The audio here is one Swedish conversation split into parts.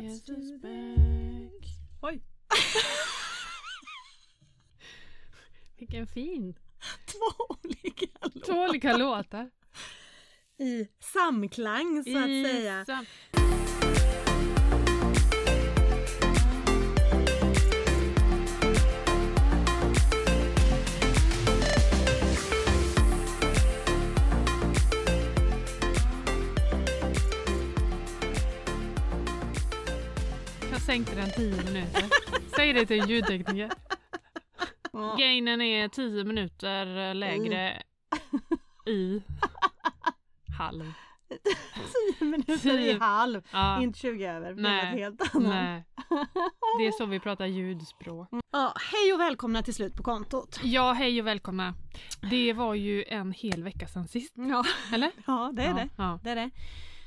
Guess who's back. Oj! Vilken fin. Två olika låtar. Två olika låtar. I samklang så att I säga. sam- sänkte den 10 minuter. Säg det till en ljudtekniker. Gainen är 10 minuter lägre i halv. Tio minuter i halv. Ja, Inte 20 över. Nej. helt annat. nej. Det är så vi pratar ljudspråk. Ja, hej och välkomna till slut på kontot. Ja, hej och välkomna. Det var ju en hel vecka sedan sist, Ja, eller? ja det är ja, det. Ja. Det är det.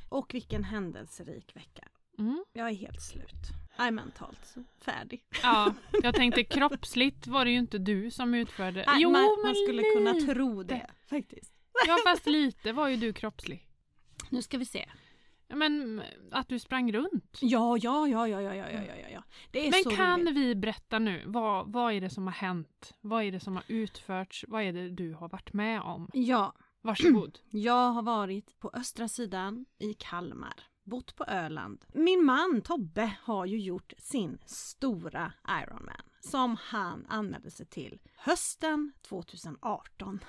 Och vilken händelserik vecka. Mm. Jag är helt slut är mentalt färdig. Ja, jag tänkte kroppsligt var det ju inte du som utförde. Nej, jo, man, man skulle lite. kunna tro det faktiskt. Ja, fast lite var ju du kroppslig. Nu ska vi se. Men att du sprang runt? Ja, ja, ja, ja, ja, ja, ja, ja. Det är Men så kan roligt. vi berätta nu, vad, vad är det som har hänt? Vad är det som har utförts? Vad är det du har varit med om? Ja. Varsågod. Jag har varit på östra sidan i Kalmar. Bott på Öland. Min man Tobbe har ju gjort sin stora Ironman som han anmälde sig till hösten 2018.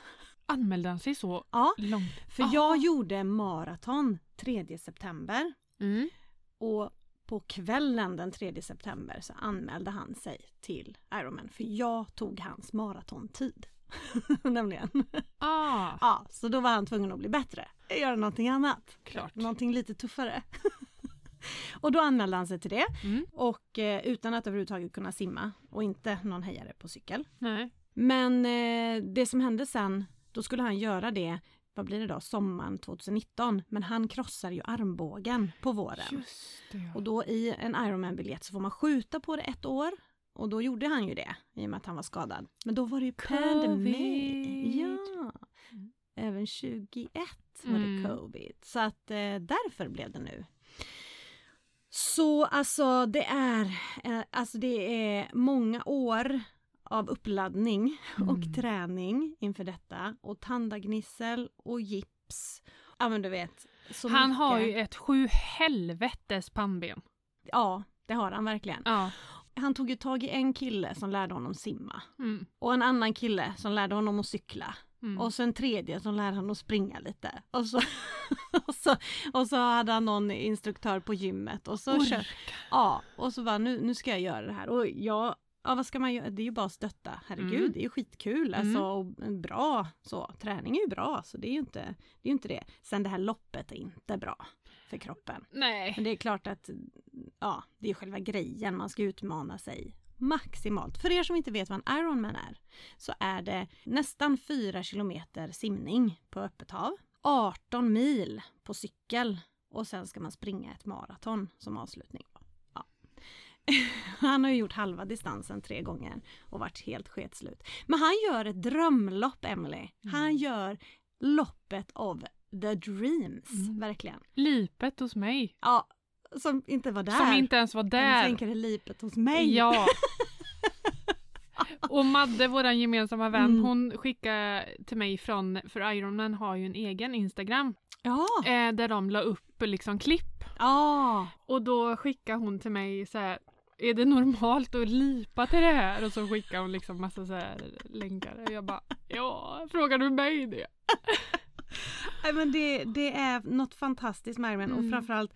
Anmälde han sig så Ja, långt? för Aha. jag gjorde maraton 3 september Mm. och på kvällen den 3 september så anmälde han sig till Ironman för jag tog hans maratontid. Nämligen. Ah, Ja, så då var han tvungen att bli bättre. Göra någonting annat. Klart. Någonting lite tuffare. och då anmälde han sig till det mm. och eh, utan att överhuvudtaget kunna simma och inte någon hejare på cykel. Nej. Men eh, det som hände sen, då skulle han göra det, vad blir det då, sommaren 2019. Men han krossar ju armbågen på våren. Och då i en Ironman-biljett så får man skjuta på det ett år. Och då gjorde han ju det i och med att han var skadad. Men då var det ju pandemi. Ja. Mm. Även 21 var Mm. det covid. Så att eh, därför blev det nu. Så alltså det är, eh, alltså det är många år av uppladdning och Mm. träning inför detta. Och tandagnissel och gips. Ja men du vet. Han mycket. har ju ett sju helvetes pannben. Ja, det har han verkligen. Ja. Han tog ju tag i en kille som lärde honom simma. Mm. Och en annan kille som lärde honom att cykla. Mm. Och så en tredje som lärde honom att springa lite. Och så, och så, och så hade han någon instruktör på gymmet. Och så, kör, ja, och så bara nu, nu ska jag göra det här. Och jag, ja vad ska man göra? Det är ju bara att stötta. Herregud, Mm. det är ju skitkul. Alltså, och bra så. Träning är ju bra, så det är ju inte det. Är inte det. Sen det här loppet är inte bra för kroppen. Nej. Men det är klart att ja, det är själva grejen, man ska utmana sig maximalt. För er som inte vet vad en Ironman är, så är det nästan 4 kilometer simning på öppet hav, 18 mil på cykel och sen ska man springa ett maraton som avslutning. Ja. Han har ju gjort halva distansen tre gånger och varit helt sketslut. Men han gör ett drömlopp, Emily. Han gör loppet av the dreams, Mm. verkligen. Lipet hos mig. Ja, som inte var där. Som inte ens var där. tänka dig lipet hos mig? Ja. Och Madde, vår gemensamma vän, Mm. hon skickade till mig från, för Ironman har ju en egen Instagram, Ja. eh, där de la upp liksom klipp. Ja. Och då skickade hon till mig så här, är det normalt att lipa till det här? Och så skickade hon liksom massa så här länkar. Och jag bara, ja, frågar du mig det? Nej, men det, det är något fantastiskt med Ironman och Mm. framförallt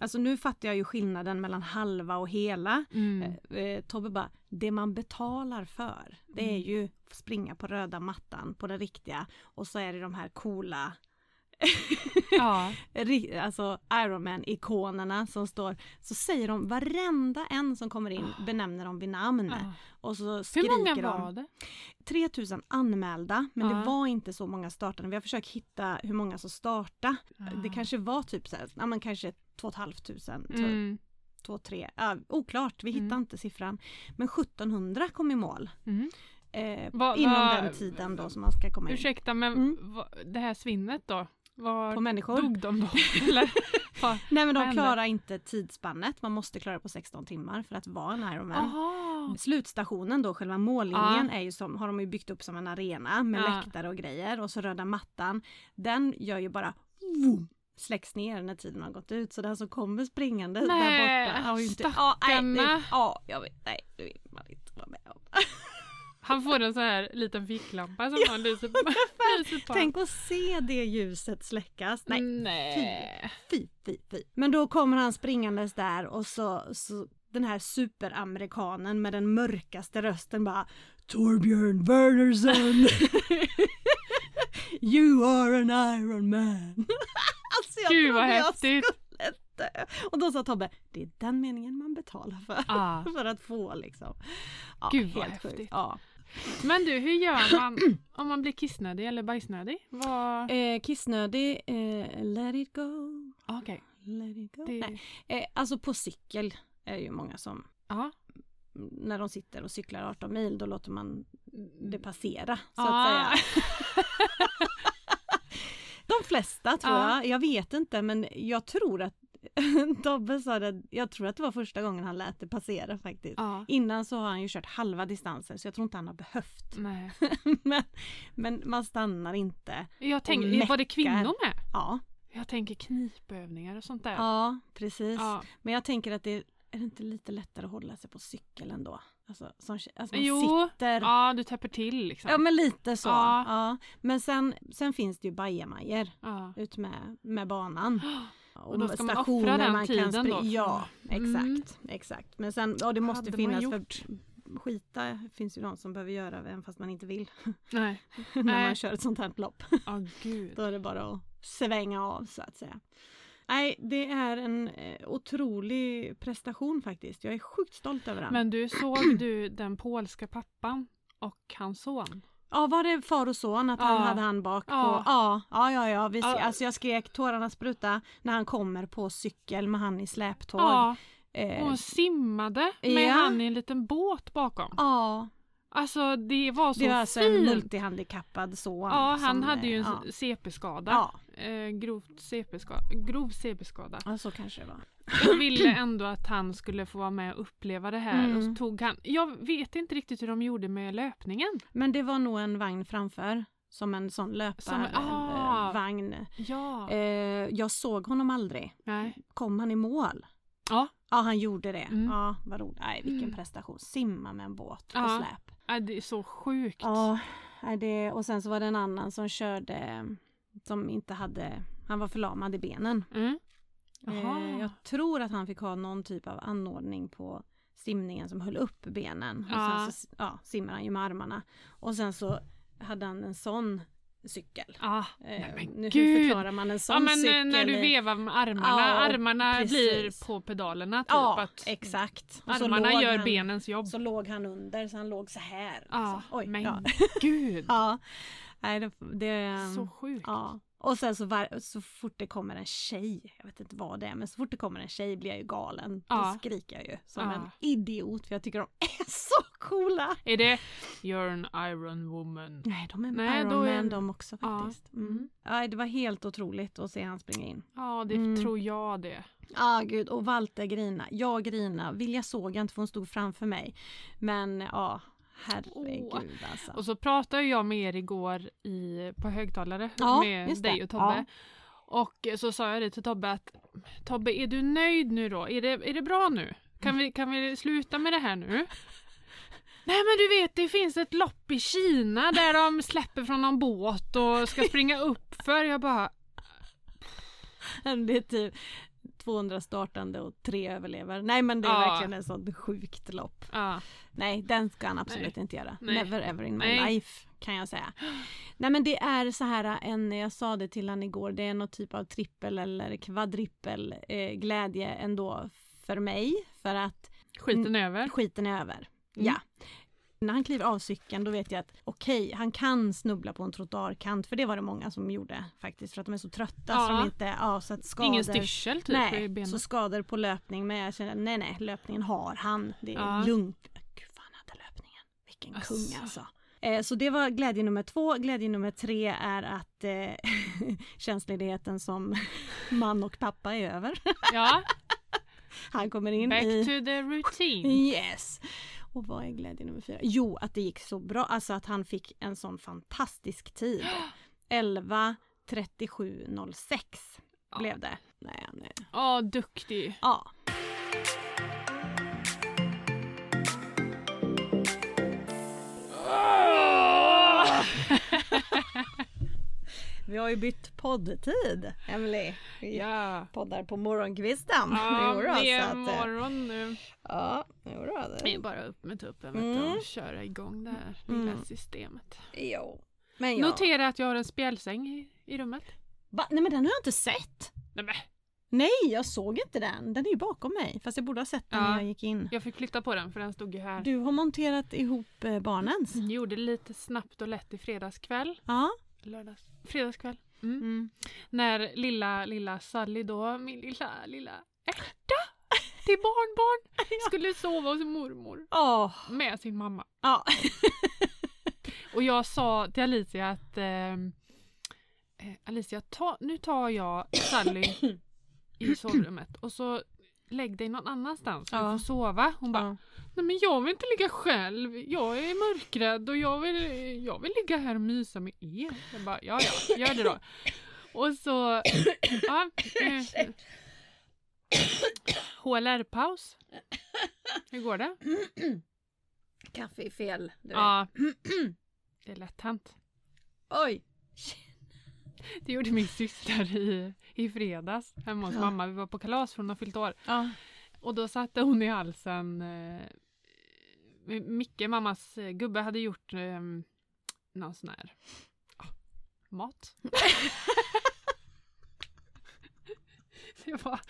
Alltså nu fattar jag ju skillnaden mellan halva och hela. Mm. Eh, eh, Tobbe bara, det man betalar för det är Mm. ju springa på röda mattan på den riktiga och så är det de här coola Ja. alltså Ironman-ikonerna som står, så säger de varenda en som kommer in benämner dem vid namn. ja. Och så Hur skriker många de. var det? 3000 anmälda, men Ja. det var inte så många startande. Vi har försökt hitta hur många som startade. Det kanske var typ så här, ja men kanske 2 500, Mm. 2 3, ja, oklart, vi hittar Mm. inte siffran. Men 1700 kom i mål Mm. eh, Va- inom va- den tiden då som man ska komma in. Ursäkta, men Mm. va, det här svinnet då? Var på människor. dog de då? Eller? Vad- Nej men de klarar inte tidsspannet. Man måste klara det på 16 timmar för att vara en Ironman. Aha. Slutstationen då, själva mållinjen, är ju som, har de ju byggt upp som en arena med Ja. läktare och grejer och så röda mattan. Den gör ju bara vroom, släcks ner när tiden har gått ut så den som kommer springande där Nej, borta har ju inte... Ja, nej, stackarna. ja, jag vet, nej, det vill man inte vara med om. Han får en sån här liten ficklampa som han lyser på. lyser på. Tänk att se det ljuset släckas. Nej, Nej. fy, fy, fy. Men då kommer han springandes där och så, så den här superamerikanen med den mörkaste rösten bara Torbjörn Wernersson You are an Iron Man. alltså jag Gud vad häftigt. Och då sa Tobbe, det är den meningen man betalar för. Ah. för att få liksom. Ja, Gud, vad häftigt. Ja. Men du, hur gör man om man blir kissnödig eller bajsnödig? Vad... Eh, kissnödig, eh, let it go, Okej. let it go. Det... Nej, eh, alltså på cykel är det ju många som Ja. när de sitter och cyklar 18 mil då låter man det passera så Ah. att säga. De flesta tror Ja. jag, jag vet inte men jag tror att Tobbe sa det, jag tror att det var första gången han lät det passera faktiskt. Ja. Innan så har han ju kört halva distanser så jag tror inte han har behövt. Men, men man stannar inte. Jag tänker, var det kvinnor med? Ja, Jag tänker knipövningar och sånt där. ja precis. Ja. Men jag tänker att det är, är det inte lite lättare att hålla sig på cykel ändå? Alltså, som, alltså man Jo, sitter ja du täpper till liksom. Ja men lite så. Ja. Ja. Men sen, sen finns det ju bajamajor Ja. ut med, med banan. Och då ska man offra den man tiden då Ja, exakt. Mm. exakt. Men sen, ja det måste Hade finnas för skita finns ju någon som behöver göra även fast man inte vill. Nej. när Nej. man kör ett sånt här lopp. Ja gud. Då är det bara att svänga av så att säga. Nej, det är en eh, otrolig prestation faktiskt. Jag är sjukt stolt över den. Men du, såg du den polska pappan och hans son? Ja, var det far och son att han Ja. hade han bak Ja. på? Ja, ja, ja. ja. Vi, Ja. Alltså jag skrek tårarna spruta när han kommer på cykel med han i släptåg. Ja, Eh, och hon simmade med han i en liten båt bakom. ja, Alltså det var så det var alltså en multihandikappad son. Ja, han hade ju en ja. CP-skada. Ja, Eh, grovt CP-skada. Grov CP-skada. ja, så kanske det var. Och ville ändå att han skulle få vara med och uppleva det här. Och så Mm. tog han, jag vet inte riktigt hur de gjorde med löpningen. Men det var nog en vagn framför. Som en sån Som- ah. löparvagn. Ja. Eh, jag såg honom aldrig. Nej. Kom han i mål? Ja. Ja, han gjorde det. Mm. Ja, vad roligt. Nej, vilken Mm. prestation. Simma med en båt på Ja. släp. Äh, det är så sjukt. Ja, det, och sen så var det en annan som körde som inte hade, han var förlamad i benen. Mm. Eh, jag tror att han fick ha någon typ av anordning på simningen som höll upp benen. Och Ja. sen så ja, simmar han ju med armarna. Och sen så hade han en sån cykel. Ah, Eh, nu, hur förklarar man en sån Ja men eh, cykel? när du vevar med armarna, Ja, armarna precis. blir på pedalerna typ. Ja, att exakt. Och armarna gör han, benens jobb. Så låg han under så han låg så här. Ja, liksom. Oj, men ja. gud. ja. Nej, det, det, Så sjukt. Ja. Och sen så, var, så fort det kommer en tjej, jag vet inte vad det är, men så fort det kommer en tjej blir jag ju galen. Ja. Då skriker jag ju som Ja. en idiot för jag tycker de är så coola. Är det You're an Iron Woman? Nej, de är Nej, Iron är- Man de också Ja. faktiskt. Mm. Mm. Ja, det var helt otroligt att se han springa in. Ja det Mm. tror jag det. Ja, gud. Och Walter grina. Jag grina. Vilja såg jag inte för hon stod framför mig. Men ja, herregud alltså. Och så pratade jag med er igår i, på högtalare Ja, med dig och Tobbe. Och så sa jag det till Tobbe att Tobbe är du nöjd nu då? Är det, är det bra nu? Kan vi, kan vi sluta med det här nu? Nej men du vet det finns ett lopp i Kina där de släpper från någon båt och ska springa upp för Jag bara Det är typ 200 startande och tre överlever. Nej men det är Ja. verkligen ett sånt sjukt lopp. ja. Nej, den ska han absolut inte göra. Nej. Never ever in my Nej. life kan jag säga. Nej men det är så här en, jag sa det till han igår, det är någon typ av trippel eller kvadrippel eh, glädje ändå för mig. För att skiten är över. skiten är över. Mm. Ja. När han kliver av cykeln då vet jag att okej, han kan snubbla på en trottoarkant för det var det många som gjorde faktiskt för att de är så trötta så Ja. de inte, ja så att skador. Ingen styrsel typ i Nej, benen. så skador på löpning men jag känner nej nej löpningen har han. Det är Ja. lugnt. Gud vad han hade löpningen. Vilken Asså. kung alltså. Eh, så det var glädje nummer två. Glädje nummer tre är att eh, tjänstledigheten som man och pappa är över. Ja, Han kommer in back i... to the routine. Yes! Och vad är glädje nummer fyra? Jo, att det gick så bra. Alltså att han fick en sån fantastisk tid. 11 37.06 Ja. blev det. Nej, nej. Ja, duktig. Ja. Vi har ju bytt poddtid, Emily. Vi Ja. poddar på morgonkvisten. Ja, det är eh, morgon nu. Ja, jo då, Det är bara upp med tuppen Mm. och köra igång det här lilla Mm. systemet. Jo. Men ja. Notera att jag har en spjälsäng i, i rummet. Va? Nej men den har jag inte sett. Nej, men, Nej, jag såg inte den. Den är ju bakom mig. Fast jag borde ha sett den Ja. när jag gick in. jag fick flytta på den för den stod ju här. Du har monterat ihop eh, barnens. Gjorde lite snabbt och lätt i fredagskväll. Ja. Lördags. Fredagskväll. Mm. Mm. När lilla, lilla Sally då, min lilla, lilla ärta till barnbarn, skulle sova hos mormor Åh. med sin mamma. Ja. Och jag sa till Alicia att ehm, eh, Alicia, ta, nu tar jag Sally i sovrummet och så lägg dig någon annanstans så Ja. du får sova. Hon bara, Ja. nej men jag vill inte ligga själv. Jag är mörkrädd och jag vill, jag vill ligga här och mysa med er. Jag bara, ja ja, gör det då. Och så, ja. eh, HLR-paus. Hur går det? Kaffe är fel. du. Ja, det är lätt hänt. Oj. Det gjorde min syster i, i fredags hemma hos Ja. mamma. Vi var på kalas för hon har fyllt år. Ja. Och då satte hon i halsen eh, Micke, mammas eh, gubbe, hade gjort eh, någon sån här ah, mat. det, var,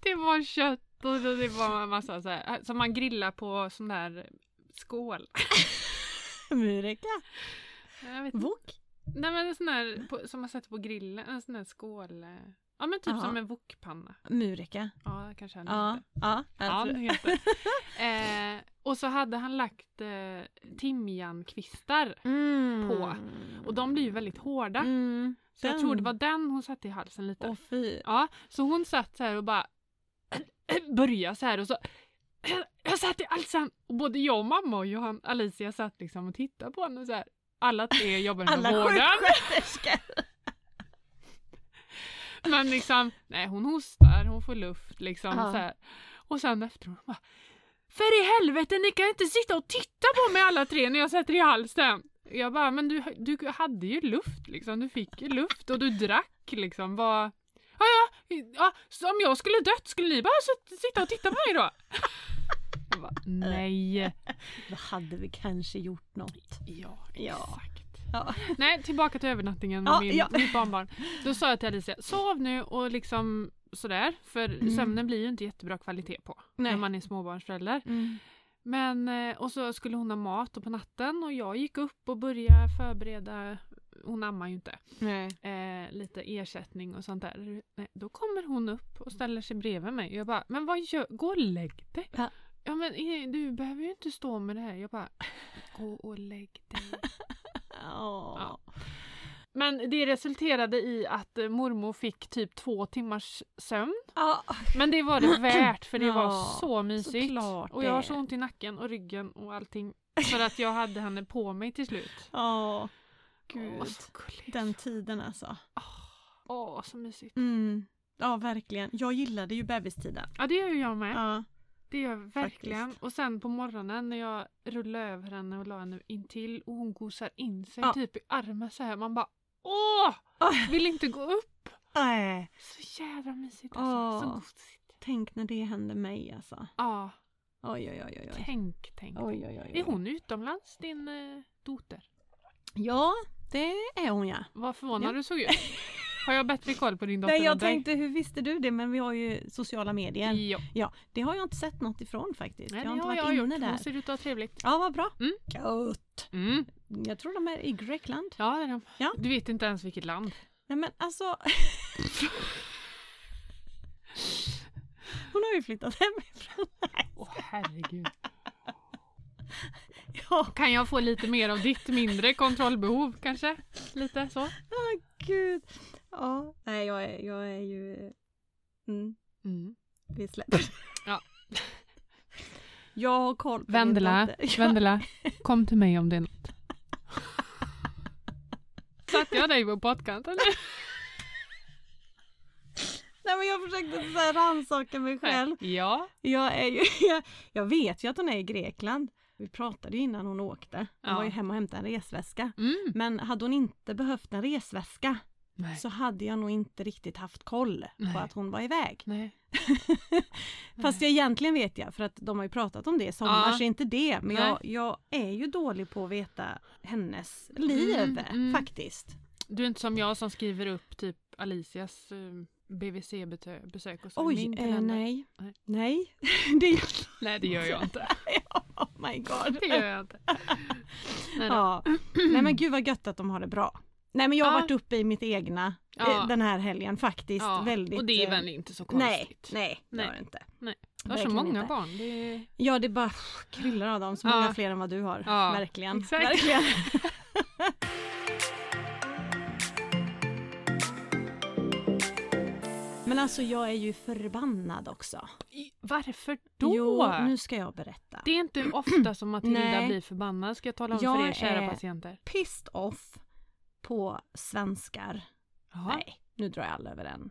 det var kött och det var en massa så här, som man grillar på sån där skål. Mureka. Wok. Nej men en sån här på, som man sätter på grillen, en sån här skål. Ja men typ Jaha. som en wokpanna. Mureka. Ja kanske han Ja. heter. Ja. heter. eh, och så hade han lagt eh, timjankvistar Mm. på. Och de blir ju väldigt hårda. Mm. Så jag tror det var den hon satte i halsen lite. Åh fy. Ja, så hon satt så här och bara började så här och så jag satt i halsen och både jag och mamma och Johan, Alicia satt liksom och tittade på henne så här. Alla tre jobbar Alla vården. sjuksköterskor. Men liksom, nej hon hostar, hon får luft liksom Ja. så här. Och sen efteråt bara För i helvete, ni kan inte sitta och titta på mig alla tre när jag sätter i halsen. Jag bara, men du, du hade ju luft liksom, du fick ju luft och du drack liksom. Vad... Ja, ja, ja, så om jag skulle dött skulle ni bara sit- sitta och titta på mig då? Jag bara, nej. Då hade vi kanske gjort något. Ja, Ja. exakt. Ja. Nej, tillbaka till övernattningen med Ja, min, ja. mitt barnbarn. Då sa jag till Alicia, sov nu och liksom sådär. För Mm. sömnen blir ju inte jättebra kvalitet på Nej. när man är småbarnsförälder. Mm. Men, eh, och så skulle hon ha mat och på natten och jag gick upp och började förbereda, hon ammar ju inte, eh, lite ersättning och sånt där. Nej, då kommer hon upp och ställer sig bredvid mig. Jag bara, men vad gör, gå och lägg dig. Ja. Ja men eh, du behöver ju inte stå med det här. Jag bara, gå och lägg dig. Åh. Ja. Men det resulterade i att eh, mormor fick typ två timmars sömn. Ja. Men det var det värt för det var Ja, så mysigt. såklart och jag har så ont i nacken och ryggen och allting. För att jag hade henne på mig till slut. Åh. Gud. Den tiden alltså. Åh, så mysigt. Mm. Ja, verkligen. Jag gillade ju bebistiden. Ja, det gör ju jag med. Ja. Det gör jag verkligen. Faktiskt. Och sen på morgonen när jag rullade över henne och la henne intill och hon gosar in sig Ja. typ i armen så här. Man bara åh! Åh. Vill inte gå upp. Nej. Så jävla mysigt alltså. Så Åh. gosigt. Tänk när det hände mig alltså. Ja, Oj, oj, oj, oj. tänk, tänk. Oj, oj, oj. Är hon utomlands, din eh, dotter? Ja, det är hon ja. Vad förvånad Ja. du såg ut. Har jag bättre koll på din dotter Nej, jag tänkte hur visste du det? Men vi har ju sociala medier. Ja, Ja, det har jag inte sett något ifrån faktiskt. Nej, jag har inte varit jag inne gjort. där. Hon ser ut att ha trevligt. Ja, vad bra. Mm. Gött. Mm. Jag tror de är i Grekland. Ja, det är de. Ja. Du vet inte ens vilket land. Nej men alltså. Hon har ju flyttat hemifrån. Åh herregud. Ja, Kan jag få lite mer av ditt mindre kontrollbehov kanske? Lite så? gud. Ja, nej jag är, jag är ju... Mm, Mm. vi släpper. Ja. Jag har koll på Vendela, Vendela, kom till mig om det är något. Satte jag dig på pottkanten? Nej men jag försökte så här rannsaka mig själv. Ja. Jag, är ju, jag, jag vet ju att hon är i Grekland. Vi pratade ju innan hon åkte. Hon Ja. var ju hemma och hämtade en resväska. Mm. Men hade hon inte behövt en resväska Nej. så hade jag nog inte riktigt haft koll Nej. på att hon var iväg. Nej. Fast jag egentligen vet jag för att de har ju pratat om det i sommar Ja. så inte det. Men jag, jag är ju dålig på att veta hennes liv Mm, mm. faktiskt. Du är inte som jag som skriver upp typ Alicias uh, BVC-besök och så. Oj, eh, nej. Nej. Nej. det, Nej, det gör jag inte. oh my god. Det gör jag inte. Nej. Ja. Nej men gud vad gött att de har det bra. Nej men jag har Ja. varit uppe i mitt egna Ja. eh, den här helgen faktiskt. Ja, Väldigt, och det är eh, väl inte så Nej, konstigt? nej, det Nej. har det inte. Du har så många inte. barn. Det är... Ja det bara kryllar av dem, så Ja. många fler än vad du har. Ja, Verkligen. exakt. Verkligen. Men alltså jag är ju förbannad också. Varför då? Jo, nu ska jag berätta. Det är inte ofta som Matilda Nej. blir förbannad ska jag tala om Jag för er kära är- patienter. Pissed off på svenskar. Jaha. Nej, nu drar jag alla över en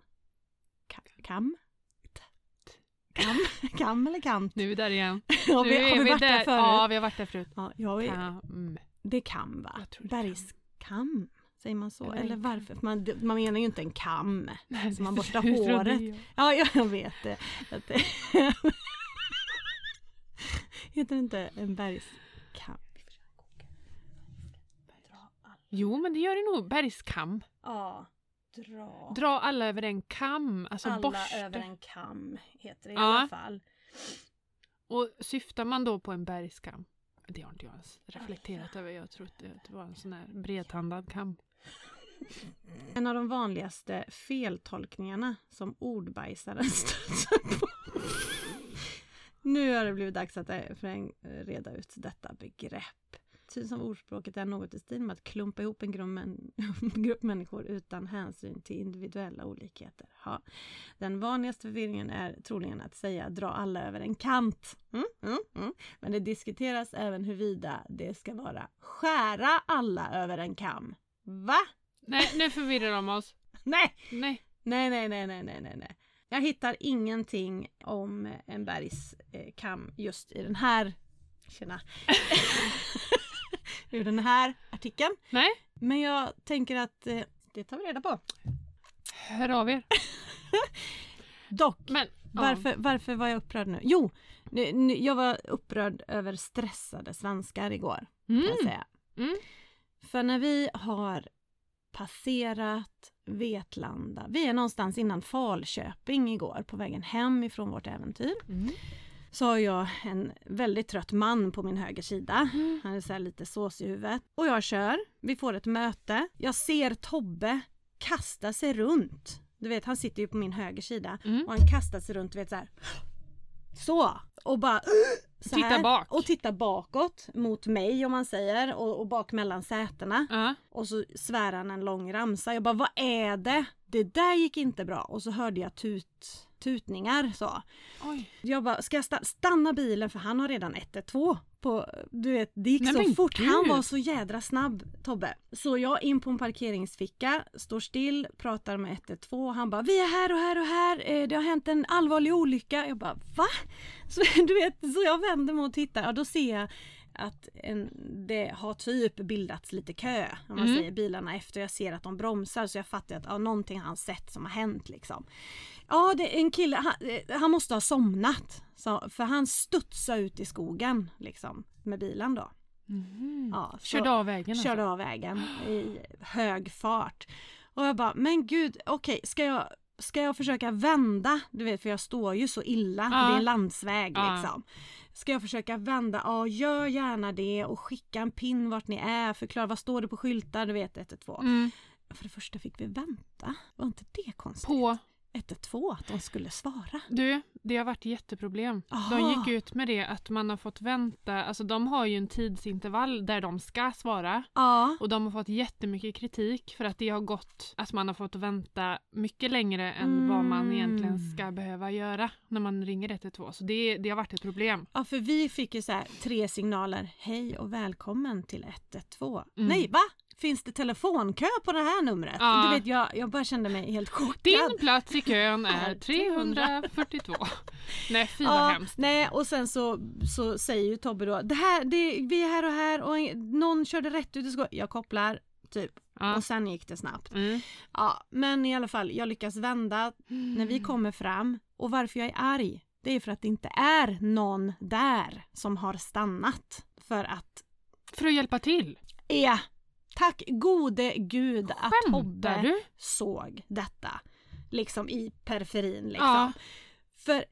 ka- kam. Kam, kam eller kant? Nu är vi där igen. Har vi, har vi varit där förut? Ja, vi har varit där förut. Ja, jag är, Kam. det är kam va? Bergskam? Säger man så? Eller varför? För Man, man menar ju inte en kam. Nej, Så man borstar håret. jag. Ja, ja, jag vet det Heter det inte en bergskam? Jo, men det gör det nog. Bergskam. Ja, dra. Dra alla över en kam. Alltså Alla borsta. över en kam heter det i Ja. alla fall. Och syftar man då på en bergskam? Det har inte jag ens reflekterat över. Jag trodde att det var en sån här bredtandad kam. En av de vanligaste feltolkningarna som ordbajsaren stöter på. Nu har det blivit dags att eh, reda ut detta begrepp. Som ordspråket är något i stil med att klumpa ihop en grupp, män, grupp människor utan hänsyn till individuella olikheter. Ja. Den vanligaste förvirringen är troligen att säga dra alla över en kant. Mm, mm, mm. Men det diskuteras även huruvida det ska vara skära alla över en kam. Va? Nej, nu förvirrar de oss. Nej! Nej. Nej, nej, nej, nej, nej, nej, nej. Jag hittar ingenting om en bergskam just i den här, tjena, ur den här artikeln. Nej. Men jag tänker att eh, det tar vi reda på. Hör av er. Dock, Men ja. varför, varför var jag upprörd nu? Jo, nu, nu, jag var upprörd över stressade svenskar igår. Kan jag Mm. säga. Mm. För när vi har passerat Vetlanda, vi är någonstans innan Falköping igår på vägen hem ifrån vårt äventyr. Mm. Så har jag en väldigt trött man på min höger sida. Han är så här lite sås i huvudet. Och jag kör. Vi får ett möte. Jag ser Tobbe kasta sig runt. Du vet, han sitter ju på min höger sida Mm. och han kastar sig runt, du vet så här. Så! Och bara så Titta här. bak. Och titta bakåt mot mig om man säger och, och bak mellan sätena. Ja. Och så svär han en lång ramsa. Jag bara, vad är det? Det där gick inte bra. Och så hörde jag tut, tutningar så. Oj. Jag bara, ska jag sta- stanna bilen för han har redan 112 på, du vet, det gick Nej, så fort. gud. Han var så jädra snabb, Tobbe. Så jag in på en parkeringsficka, står still, pratar med 112. Han bara, vi är här och här och här, eh, det har hänt en allvarlig olycka. Jag bara, va? Så, du vet, så jag vänder mig och tittar, ja då ser jag att en, det har typ bildats lite kö, om man Mm. säger bilarna efter. Jag ser att de bromsar så jag fattar att ja, någonting har han sett som har hänt liksom. Ja, det är en kille, han, eh, han måste ha somnat. Så, för han studsade ut i skogen liksom med bilen då. Mhm. Ja, så- Körde av vägen Körde alltså. av vägen i hög fart. Och jag bara, men gud, okej, ska jag Ska jag försöka vända? Du vet för jag står ju så illa, Ja. det är en landsväg Ja. liksom. Ska jag försöka vända? Ja, gör gärna det och skicka en pin vart ni är, förklara vad står det på skyltar, du vet 112. Mm. För det första fick vi vänta, var inte det konstigt? På, 112, att de skulle svara. du, det har varit jätteproblem. Aha. De gick ut med det att man har fått vänta, alltså de har ju en tidsintervall där de ska svara Ja. och de har fått jättemycket kritik för att det har gått, att man har fått vänta mycket längre än vad man Mm. egentligen ska behöva göra när man ringer 112. Så det, det har varit ett problem. Ja, för vi fick ju så här tre signaler. Hej och välkommen till 112. Mm. Nej, va? Finns det telefonkö på det här numret? Ja. Du vet, jag, jag bara kände mig helt chockad. Din plats i kön Är 342. Nej fy vad Ja, hemskt. nej, och sen så, så säger ju Tobbe då, det här, det, vi är här och här och någon körde rätt ut i skolan. Jag kopplar, typ. Ja. Och sen gick det snabbt. Mm. Ja, men i alla fall, jag lyckas vända när vi kommer fram. Och varför jag är arg, det är för att det inte är någon där som har stannat. För att För att hjälpa till. Ja, tack gode gud att Skämtar Tobbe du? såg detta. Liksom i periferin liksom. Ja. För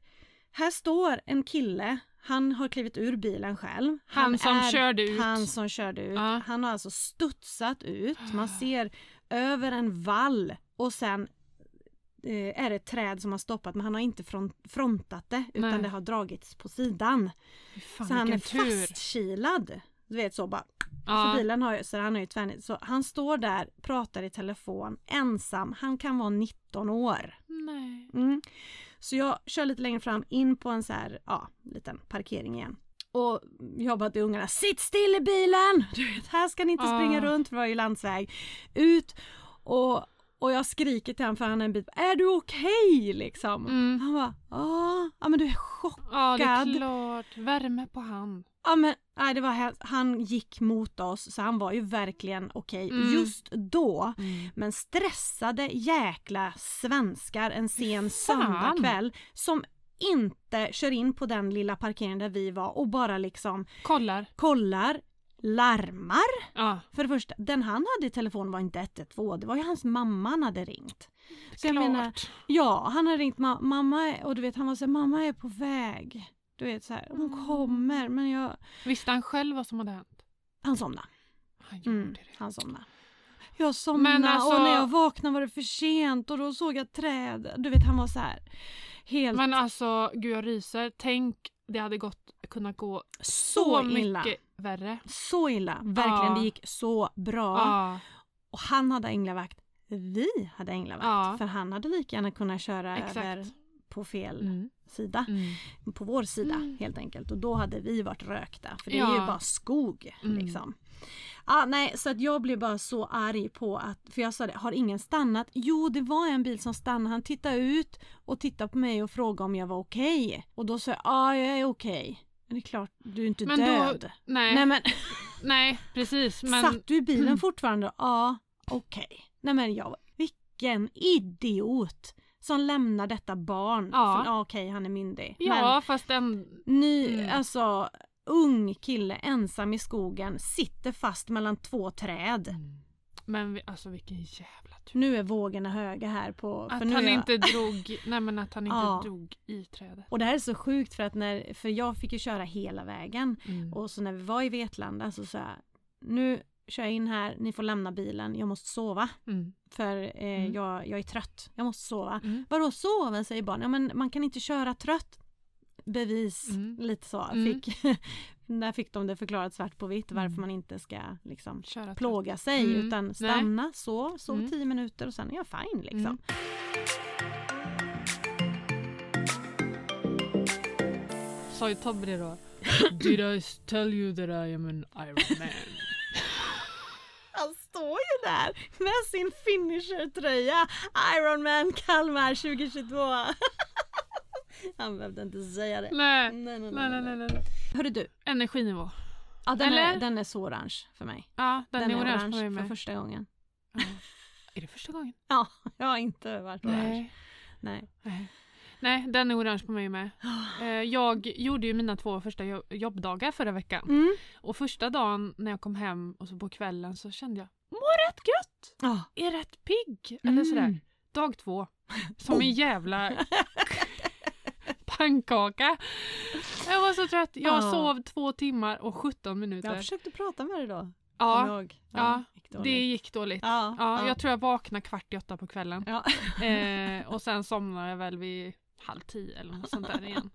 här står en kille, han har klivit ur bilen själv. Han som körde ut. Han som körde ut. Ja. Han har alltså studsat ut. Man ser över en vall och sen eh, är det ett träd som har stoppat men han har inte front, frontat det utan Nej. det har dragits på sidan. Fan, så han är tur. fastkilad. Du vet så bara Ja. så bilen har ju, så han har ju tvärnit. Så han står där, pratar i telefon, ensam. Han kan vara 19 år. Nej. Mm. Så jag kör lite längre fram in på en så här, ja, liten parkering igen. Och jag bara till ungarna, sitt still i bilen! Du vet, här ska ni inte Ah. springa runt för det var ju landsväg. Ut och, och jag skriker till honom för han är en bit, är du okej liksom? Mm. Han bara, ja, ja men du är chockad. Ja det är klart. Värme på hand. Ja men nej, det var, han gick mot oss så han var ju verkligen okej Mm. just då. Men stressade jäkla svenskar en sen söndagkväll som inte kör in på den lilla parkeringen där vi var och bara liksom Kollar. kollar, larmar. Ja. För det första, den han hade i telefon var inte 112, det var ju hans mamma han hade ringt. Så jag menar, ja han hade ringt ma- mamma och du vet han var så här, mamma är på väg. Du vet så här, hon Mm. kommer men jag... Visste han själv vad som hade hänt? Han somnade. Han gjorde Mm, det. han somnade. Jag somnade alltså- och när jag vaknade var det för sent och då såg jag träd. Du vet han var så här helt Men alltså gud jag ryser. Tänk det hade gått, kunnat gå så, så, illa. mycket värre. Så illa. Verkligen, Ja. det gick så bra. Ja. Och han hade änglavakt. Vi hade änglavakt. Ja. För han hade lika gärna kunnat köra Exakt. över på fel Mm. sida. Mm. På vår sida Mm. helt enkelt. Och då hade vi varit rökta. För det är Ja. ju bara skog. Mm. Liksom. Ah, nej, så att jag blev bara så arg på att, för jag sa det, har ingen stannat? Jo, det var en bil som stannade. Han tittade ut och tittade på mig och frågade om jag var okej. Och då sa jag, ja, jag är okej. Men det är klart, du är inte Men då- död. Nej, Nej men, nej precis. Men satt du i bilen Mm. fortfarande? Ja, okej. Nej men jag, vilken idiot som lämnar detta barn. Ja. För, ja okej, han är myndig. ja fast en... Men ny, Mm. alltså ung kille ensam i skogen sitter fast mellan två träd. Men vi, alltså vilken jävla tur. Nu är vågorna höga här på... Att han jag- inte drog, nej men att han inte Ja. drog i trädet. Och det här är så sjukt för att när, för jag fick ju köra hela vägen. Mm. Och så när vi var i Vetlanda så sa jag, nu kör jag in här, ni får lämna bilen, jag måste sova. Mm. För eh, Mm. jag, jag är trött, jag måste sova. Mm. Vadå soven säger barn, ja men man kan inte köra trött. Bevis, Mm. lite så. Mm. Fick, där fick de det förklarat svart på vitt varför Mm. man inte ska liksom Köra plåga sig Mm. utan Nej. stanna, så, så Mm. tio minuter och sen är jag fine liksom. Sa ju Tobbe det då? Did I tell you that I am an Iron Man? Han står ju där med sin finisher-tröja Ironman Kalmar 2022. Han behövde inte säga det. nej. Nej, nej, Nej, nej, nej. Hörru du, Energinivå. ja, den, är, Eller? den är så orange för mig. Ja, den, är orange, på mig för första gången. Ja. Är det första gången? Ja, jag har inte varit orange. Nej. Nej. Nej. Nej, den är orange på mig med. Eh, Jag gjorde ju mina två första jo- jobbdagar förra veckan. Mm. Och första dagen när jag kom hem och så på kvällen så kände jag mår rätt gött. Ja. Är rätt pigg. Eller Mm. sådär. Dag två. Som en jävla pannkaka. Jag var så trött. Jag Ja. sov två timmar och 17 minuter. Jag försökte prata med dig då. ja, ihåg. ja, gick det gick dåligt. Ja, Ja, ja. Jag tror jag vaknade kvart i åtta på kvällen. Ja. Eh, och sen somnade jag väl vid halv tio eller något sånt där igen.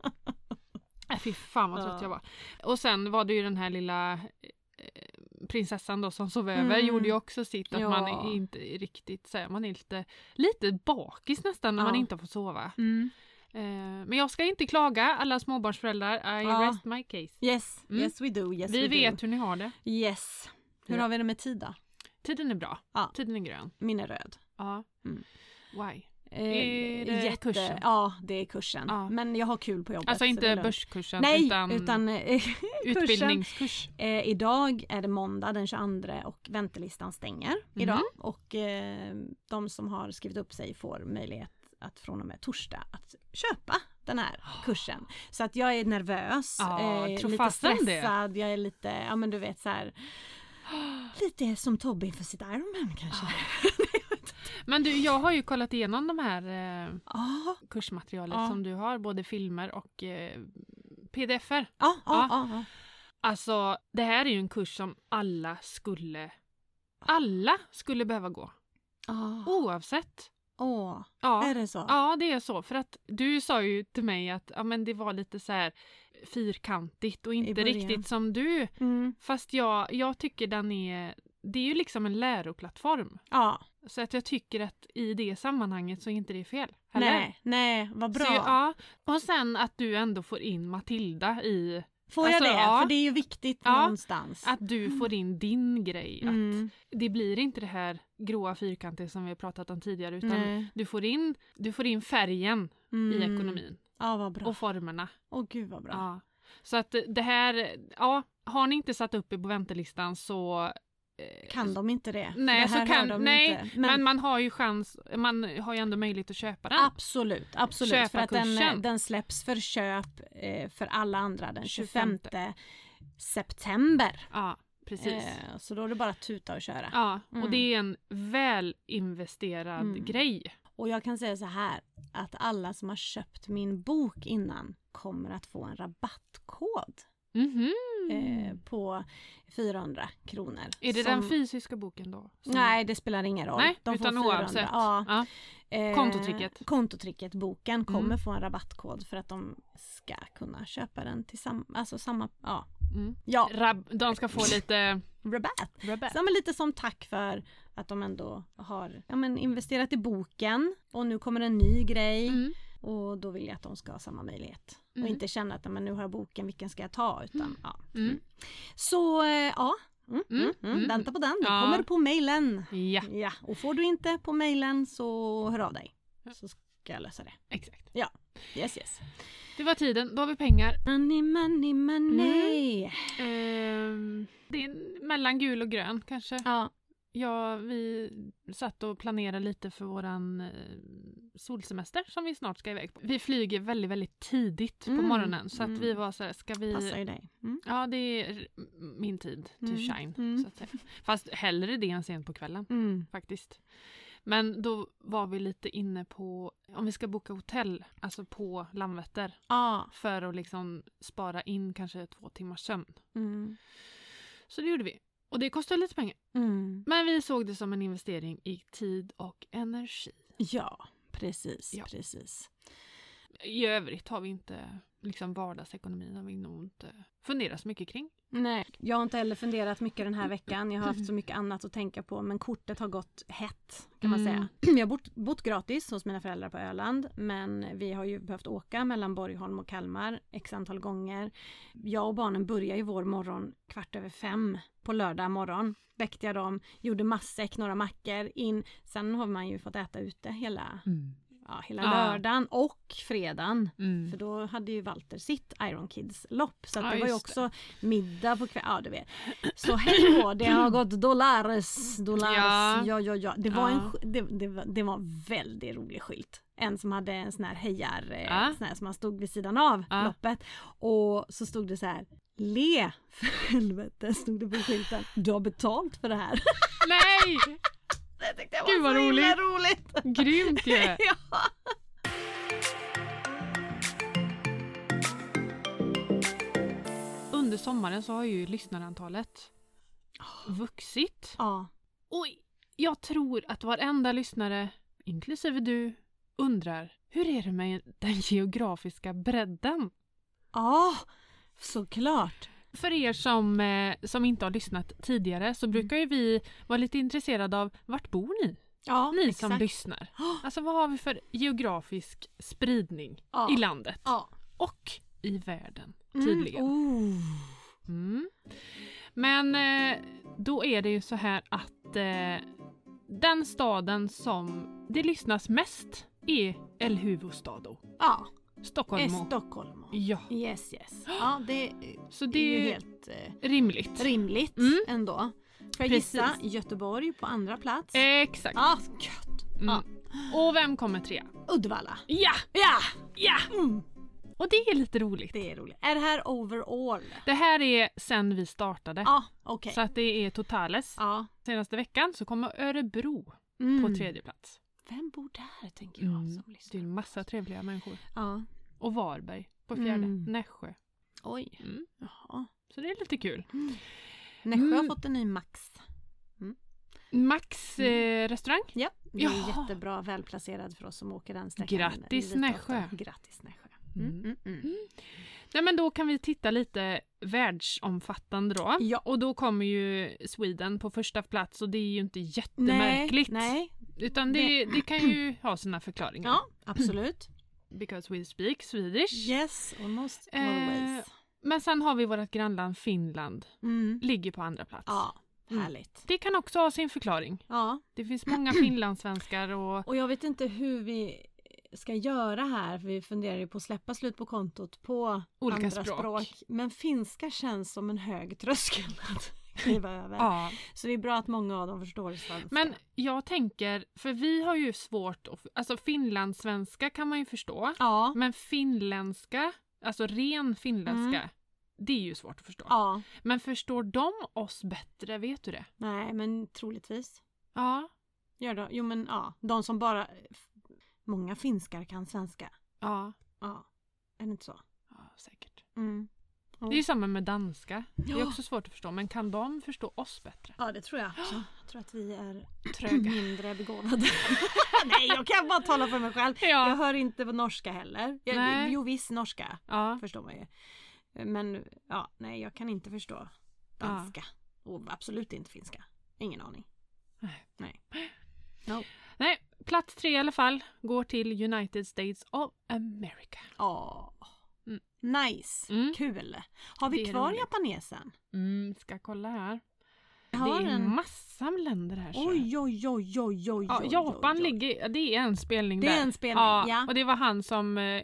Nej fy fan vad trött Ja. jag var. Och sen var det ju den här lilla eh, prinsessan då som sov över Mm. gjorde ju också sitt att Ja. man är inte riktigt så man är lite, lite bakis nästan när man Ja. inte har fått sova. Mm. Eh, men jag ska inte klaga alla småbarnsföräldrar, I rest my case. Yes, Mm. yes we do. Yes Vi vet Do. hur ni har det. Yes. Hur har vi det med tid då? Tiden är bra. Ja. Tiden är grön. Min är röd. Ja. Mm. Why? Eh, Är det kursen? Ja, det är kursen. Ja. Men jag har kul på jobbet. Alltså inte börskursen Nej, utan, utan, eh, utbildningskurs. Eh, idag är det måndag den 22 och väntelistan stänger Mhm. idag. Och eh, de som har skrivit upp sig får möjlighet att från och med torsdag att köpa den här kursen. Så att jag är nervös, Ja, eh, lite fasen det. stressad, jag är lite, ja men du vet så här. Lite som Tobbe inför sitt Ironman kanske. Men du, jag har ju kollat igenom de här eh, Ja, kursmaterialet Ja. som du har, både filmer och eh, pdf-er. ja, ja. Alltså, det här är ju en kurs som alla skulle, alla skulle behöva gå. Oavsett. Åh, Ja. är det så? Ja, det är så. För att du sa ju till mig att ja, men det var lite så här fyrkantigt och inte riktigt som du. Mm. Fast jag, jag tycker den är, det är ju liksom en läroplattform. Ja, Så att jag tycker att i det sammanhanget så är inte det fel. heller. nej, nej, vad bra. Så, ja. Och sen att du ändå får in Matilda i, Får jag Alltså, det? ja. För det är ju viktigt Ja, någonstans. att du får in din grej. Mm. Att det blir inte det här gråa fyrkantiga som vi har pratat om tidigare utan Nej. du får, in, du får in färgen i Mm. ekonomin Ja, vad bra. och formerna. Åh gud vad bra. Ja. Så att det här, ja, har ni inte satt upp er på väntelistan så Kan de inte det? Nej, det så kan, de nej inte. men, man har ju chans, man har ju ändå möjlighet att köpa den. Absolut, absolut. Köpa för att den, den släpps för köp eh, för alla andra den 25 25. september. Ja, precis. Eh, så då är det bara att tuta och köra. Ja, och Mm. det är en väl investerad Mm. grej. Och jag kan säga så här att alla som har köpt min bok innan kommer att få en rabattkod Mhm. eh, på 400 kronor. är det som- den fysiska boken då? som- Nej, det spelar ingen roll. Nej, De får utan 400. oavsett. Ja. Ja. Eh, Kontotricket. Kontotricket, boken, kommer Mm. få en rabattkod för att de ska kunna köpa den till samma, alltså samma, ja. Mm. Ja, Rab- de ska få lite rabatt. rabatt. Så, men lite som tack för att de ändå har ja, men investerat i boken och nu kommer en ny grej Mm. och då vill jag att de ska ha samma möjlighet. Mm. Och inte känna att men nu har jag boken, vilken ska jag ta? Utan, ja. Mm. Så eh, ja, mm, Mm, mm, mm. mm. vänta på den. Det Ja. kommer på mailen. Ja, Ja, och får du inte på mailen så hör av dig. Så ska jag lösa det. exakt. Yes yes. Det var tiden, då har vi pengar. Money, money, money. Ehm, det är mellan gul och grön kanske. Ja. Ja, vi satt och planerade lite för våran eh, solsemester som vi snart ska iväg på. Vi flyger väldigt, väldigt tidigt på Mm, morgonen så att mm. vi var så här, ska vi... Passar ju dig. Mm. Ja, det är min tid to Mm, shine. mm. Så att säga. Fast hellre det än sent på kvällen Mm. faktiskt. Men då var vi lite inne på om vi ska boka hotell, alltså på Landvetter. Ja. För att liksom spara in kanske två timmars sömn. Så det gjorde vi. Och det kostar lite pengar. Mm. Men vi såg det som en investering i tid och energi. Ja, precis, Ja. precis. I övrigt har vi inte, liksom vardagsekonomin har vi nog inte funderat så mycket kring. Nej, jag har inte heller funderat mycket den här veckan. Jag har haft så mycket annat att tänka på men kortet har gått hett kan man Mm. säga. Vi har bott, bott gratis hos mina föräldrar på Öland men vi har ju behövt åka mellan Borgholm och Kalmar x antal gånger. Jag och barnen börjar ju vår morgon kvart över fem på lördag morgon. Väckte jag dem, gjorde matsäck, några mackor in. Sen har man ju fått äta ute hela, ja, hela Ja. lördagen och fredagen. Mm. För då hade ju Walter sitt Iron Kids-lopp. Så att Ja, det var ju också middag på kvällen. Ja, du vet. Så hej då, det har gått dollares, dollares. Ja, Ja. ja, ja. Det, var en, det, det, det var en väldigt rolig skylt. En som hade en sån här hejar, eh, Ja. sån här som man stod vid sidan av Ja. loppet. Och så stod det så här, le för helvete, stod det på skylten. Du har betalt för det här. Nej! Det tyckte jag Gud, var vad så himla roligt. roligt. Grymt ju! ja. Under sommaren så har ju lyssnarantalet vuxit. ja. Och jag tror att varenda lyssnare, inklusive du, undrar hur är det med den geografiska bredden? Ja, såklart. För er som, eh, som inte har lyssnat tidigare så brukar ju vi vara lite intresserade av vart bor ni? Ja, Ni exakt. som lyssnar. Alltså vad har vi för geografisk spridning Ja. i landet? Ja. Och i världen Mm. tydligen. Oh. Mm. Men eh, då är det ju så här att eh, den staden som det lyssnas mest är El Huvudstad. Ja, Stockholm. är Stockholm. Ja, Yes, yes. Ja, det så är det är ju helt eh, rimligt. rimligt Mm. ändå. Får jag Precis. gissa? Göteborg på andra plats. Exakt. Ja, gött. Mm. Ja. Och vem kommer trea? Uddevalla. Ja! Ja! Ja! Mm. Och det är lite roligt. Det är roligt. Är det här overall? Det här är sen vi startade. Ja, okej. Så att det är totales. Ja. Senaste veckan så kommer Örebro Mm. på tredje plats. Vem bor där tänker jag Mm. som Det är lyssnar? en massa trevliga människor. Ja. Och Varberg på fjärde. Mm. Nässjö. Oj. Mm. Jaha. Så det är lite kul. Nässjö har Mm. fått en ny Max. Max eh, restaurang. Ja, det är Jaha. jättebra välplacerad för oss som åker den sträckan. Grattis, Nässjö. Grattis Nässjö. Mm, Mm. mm, mm. Nej men då kan vi titta lite världsomfattande då. Ja. Och då kommer ju Sweden på första plats och det är ju inte jättemärkligt. Nej, Utan det, det kan ju ha sina förklaringar. ja absolut. Because we speak Swedish. Yes, almost Eh, always. Men sen har vi vårt grannland Finland. Mm. Ligger på andra plats. Ja, Mm. härligt. Det kan också ha sin förklaring. Ja, Det finns många finlandssvenskar och och jag vet inte hur vi ska göra här, för vi funderar ju på att släppa slut på kontot på Olika andra språk. språk. Men finska känns som en hög tröskel kliva över. ja. Så det är bra att många av dem förstår svenska. Men jag tänker, för vi har ju svårt att, alltså finlandssvenska kan man ju förstå. ja, Men finländska, alltså ren finländska, Mm. det är ju svårt att förstå. ja, Men förstår de oss bättre, vet du det? nej men troligtvis. Ja. Gör det. Jo men ja, de som bara, många finskar kan svenska. Ja, Ja, är det inte så? ja säkert. Mm. Det är ju samma med danska. Det är Ja. också svårt att förstå, men kan de förstå oss bättre? Ja det tror jag också. Jag tror att vi är Tröga. mindre begåvade. Nej jag kan bara tala för mig själv. Jag Ja. hör inte på norska heller. Jag, Nej. jo viss norska ja. förstår man ju. Men ja, nej jag kan inte förstå danska. Och absolut inte finska. Ingen aning. Nej. Nej. No. Nej, plats tre i alla fall går till United States of America. Åh. Nice, Mm. kul. Har vi kvar roligt. japanesen? Mm, ska kolla här. Har det är den? massa länder här. så. Oj, oj, oj, oj, oj, Ja, Japan oj, oj. ligger, det är en spelning Det är där. en spelning, ja. Och det var han som eh,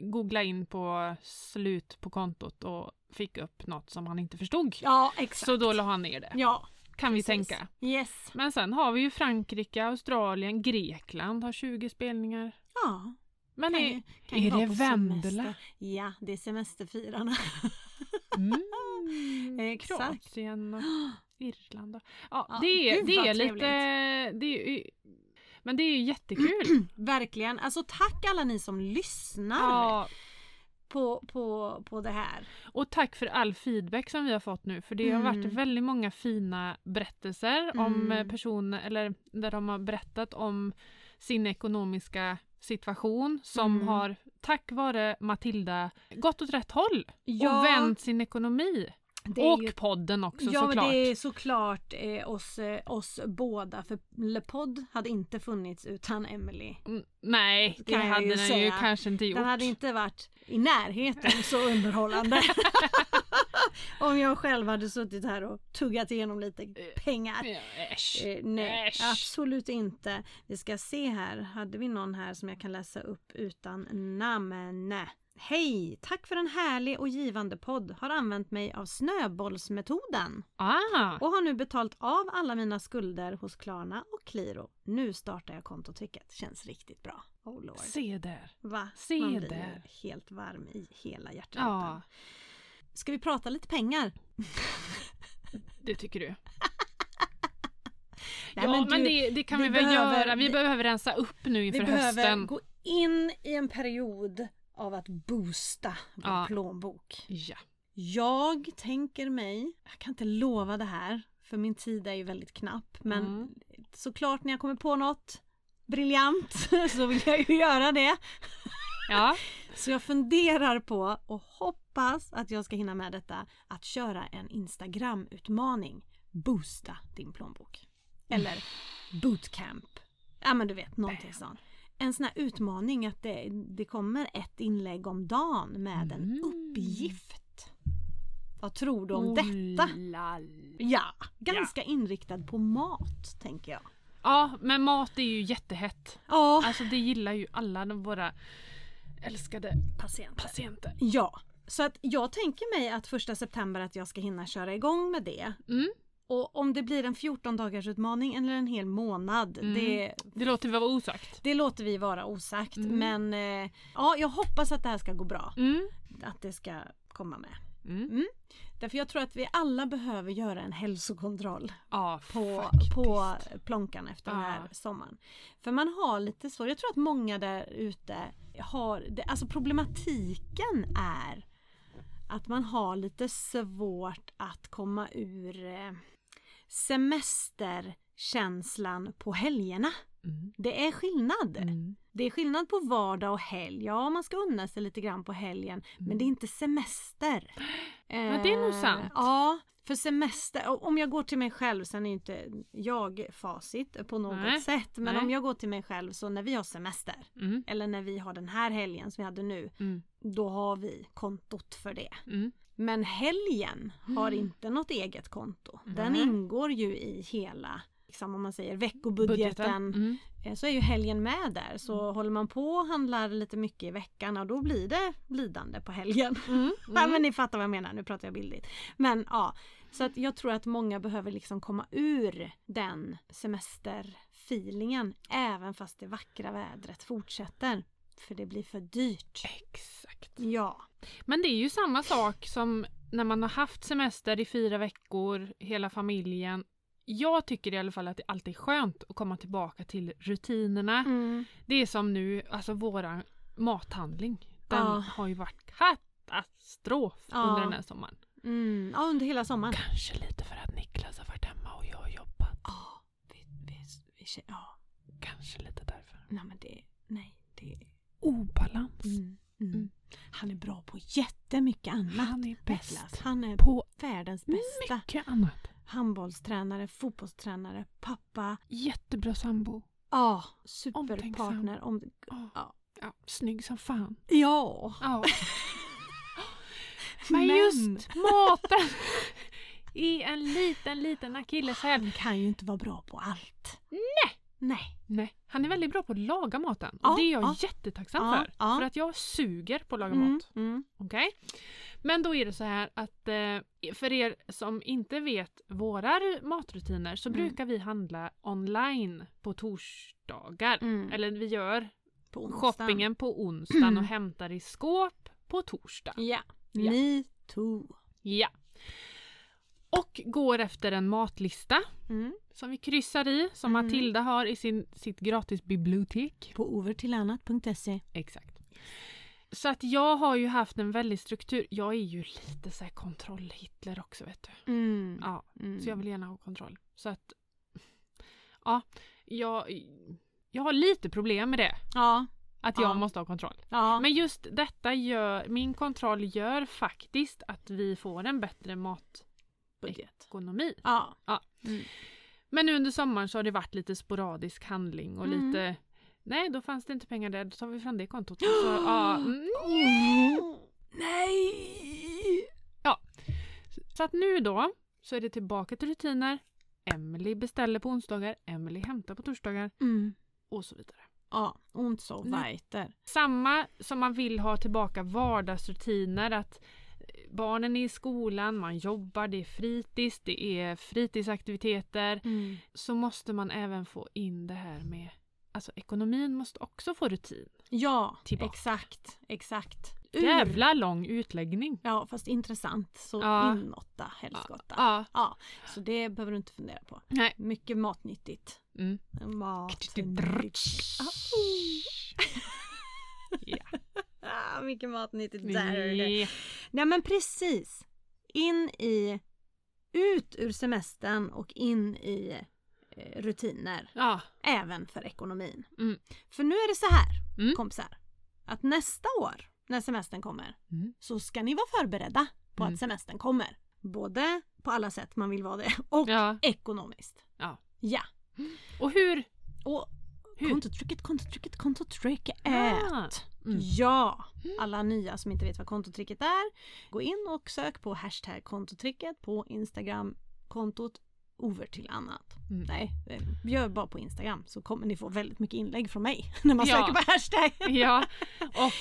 googlade in på slut på kontot och fick upp något som han inte förstod. Ja, exakt. Så då la han ner det. Ja, kan vi precis. tänka. Yes. Men sen har vi ju Frankrike, Australien, Grekland har 20 spelningar. Ja. Men kan är, kan är det Vendela? Ja, det är semesterfirarna. Mm. Kroatien och Irland. Och, ja, Ja, det är, det är lite... trevligt. Det är, men det är ju jättekul. Verkligen. Alltså tack alla ni som lyssnar ja, på, på, på det här. och tack för all feedback som vi har fått nu. För det har varit Mm. väldigt många fina berättelser om Mm. eh, personer, eller där de har berättat om sin ekonomiska situation som Mm. har tack vare Matilda gått åt rätt håll Ja, och vänt sin ekonomi. Och ju podden också Ja, såklart. det är såklart eh, oss, eh, oss båda. För Le Podd hade inte funnits utan Emily. Mm, Nej, det Kan hade den ju kanske inte gjort. Den hade inte varit i närheten så underhållande. Om jag själv hade suttit här och tuggat igenom lite pengar. Ja, äsch. Eh, nej, Äsch. absolut inte. Vi ska se här. Hade vi någon här som jag kan läsa upp utan namn? Hej! Tack för en härlig och givande podd. Har använt mig av snöbollsmetoden Ah, och har nu betalt av alla mina skulder hos Klarna och Qliro. Nu startar jag kontotricket. Känns riktigt bra. Oh lord. se där. Va? se Man blir där. helt varm i hela hjärtat. Ja, Ska vi prata lite pengar? det tycker du. Nej, ja, men, du, det, det kan vi vi, väl behöver- göra. Vi vi- behöver rensa upp nu vi inför behöver hösten. gå in i en period av att boosta vår Ja. plånbok. Ja. Jag tänker mig, jag kan inte lova det här för min tid är ju väldigt knapp men Mm. såklart när jag kommer på något briljant så vill jag ju göra det. Ja. Så jag funderar på och hoppas att jag ska hinna med detta att köra en Instagram-utmaning. Boosta din plånbok. Eller bootcamp. Ja men du vet någonting sånt. En sån här utmaning att det, det kommer ett inlägg om dagen med en Mm. uppgift. Vad tror du om Oh, detta? lall. Ja, ganska inriktad på mat tänker jag. Ja, men mat är ju jättehett. Ja, Alltså det gillar ju alla våra älskade patienter. patienter. Ja, så att jag tänker mig att första september att jag ska hinna köra igång med det. Mm. Och om det blir en 14 dagars utmaning eller en hel månad, Mm. det, Det låter vi vara osagt. det låter vi vara osagt. Mm. Men eh, ja, jag hoppas att det här ska gå bra. Mm. Att det ska komma med. Mm. Därför jag tror att vi alla behöver göra en hälsokontroll Ja, på, faktiskt. på plånkan efter den här sommaren. För man har lite så, jag tror att många där ute har, alltså problematiken är att man har lite svårt att komma ur eh, semesterkänslan på helgerna. Mm. Det är skillnad. Mm. Det är skillnad på vardag och helg. Ja, man ska unna sig lite grann på helgen. Men Mm. det är inte semester. Ja, det är nog Eh, sant. Ja, för semester. Om jag går till mig själv, sen är inte jag facit på något Nej, sätt. Men nej. om jag går till mig själv så när vi har semester. Mm. Eller när vi har den här helgen som vi hade nu. Mm. Då har vi kontot för det. Mm. Men helgen har Mm. inte något eget konto. Den ingår ju i hela liksom om man säger veckobudgeten. Mm. Eh, så är ju helgen med där. Så håller man på och handlar lite mycket i veckan och då blir det lidande på helgen. Mm. Ja, men ni fattar vad jag menar, nu pratar jag bildligt. Men ja, så att jag tror att många behöver liksom komma ur den semesterfeelingen även fast det vackra vädret fortsätter. För det blir för dyrt. Exakt. Ja. Men det är ju samma sak som när man har haft semester i fyra veckor, hela familjen. Jag tycker i alla fall att det alltid är skönt att komma tillbaka till rutinerna. Mm. Det är som nu, alltså våra mathandling. Den Ja. har ju varit katastrof Ja. under den här sommaren. Mm. Ja, under hela sommaren. Kanske lite för att Niklas har varit hemma och jag har jobbat. Ja, vi, vi, vi, ja, Kanske lite därför. nej men det, nej, det, Obalans. mm, mm. Mm. Han är bra på jättemycket annat. Han är Niklas. bäst Han är på världens bästa. mycket annat. Handbollstränare, fotbollstränare, pappa. Jättebra sambo. Ja, superpartner. Om, Ja. Ja. Ja, snygg som fan. ja. Ja. Men just maten är en liten, liten akilleshäl. Han kan ju inte vara bra på allt. Nej. Nej. Nej, han är väldigt bra på att laga maten. Ja, och det är jag ja. jättetacksam Ja, för. ja. För att jag suger på att laga Mm, mat. mm. Okej? Men då är det så här att eh, för er som inte vet våra ru- matrutiner så Mm. brukar vi handla online på torsdagar. Mm. Eller vi gör På shoppingen på onsdagen och hämtar i skåp på torsdag. Ja. Ja. Me too. Ja. Och går efter en matlista Mm. som vi kryssar i, som Mm. Matilda har i sin, sitt gratis bibliotek. På overtillannat.se. Exakt. Så att jag har ju haft en väldig struktur. Jag är ju lite så här kontroll-Hitler också vet du. Mm. Ja, Mm. så jag vill gärna ha kontroll. Så att ja, jag, jag har lite problem med det. Ja. Att jag Ja. måste ha kontroll. Ja. Men just detta gör, min kontroll gör faktiskt att vi får en bättre Budget. matekonomi. Ja. Ja. Mm. Men nu under sommaren så har det varit lite sporadisk handling och Mm. lite Nej, då fanns det inte pengar där. Då tar vi fram det kontot. Så, ja, mm. Nej! så att nu då så är det tillbaka till rutiner. Emily beställer på onsdagar, Emily hämtar på torsdagar Mm. och så vidare. Ja, und so weiter. Samma som man vill ha tillbaka vardagsrutiner att barnen är i skolan, man jobbar, det är fritids, det är fritidsaktiviteter. Mm. Så måste man även få in det här med Alltså ekonomin måste också få rutin. Ja, Tillbaka. exakt. Exakt. Ur- Jävla lång utläggning. Ja, fast intressant. Så Ja. inåtta helskotta. Ja. Ja, så det behöver du inte fundera på. Nej. Mycket matnyttigt. Mm. Matnyttigt. Ja. Ah, mycket matnyttigt där. Ja. Nej men precis. In i, ut ur semestern och in i eh, rutiner. Ja. Även för ekonomin. Mm. För nu är det så här Mm. kompisar. Att nästa år när semestern kommer Mm. så ska ni vara förberedda på Mm. att semestern kommer. Både på alla sätt man vill vara det och ja. ekonomiskt. Ja. Ja. Och hur? Och Hur? kontotricket, kontotricket, kontotricket Ah. Mm. Ja! Alla nya som inte vet vad kontotricket är, gå in och sök på hashtag kontotricket på Instagram, kontot over till annat. Mm. Nej, eh, gör bara på Instagram så kommer ni få väldigt mycket inlägg från mig när man Ja. söker på hashtag. Ja. Och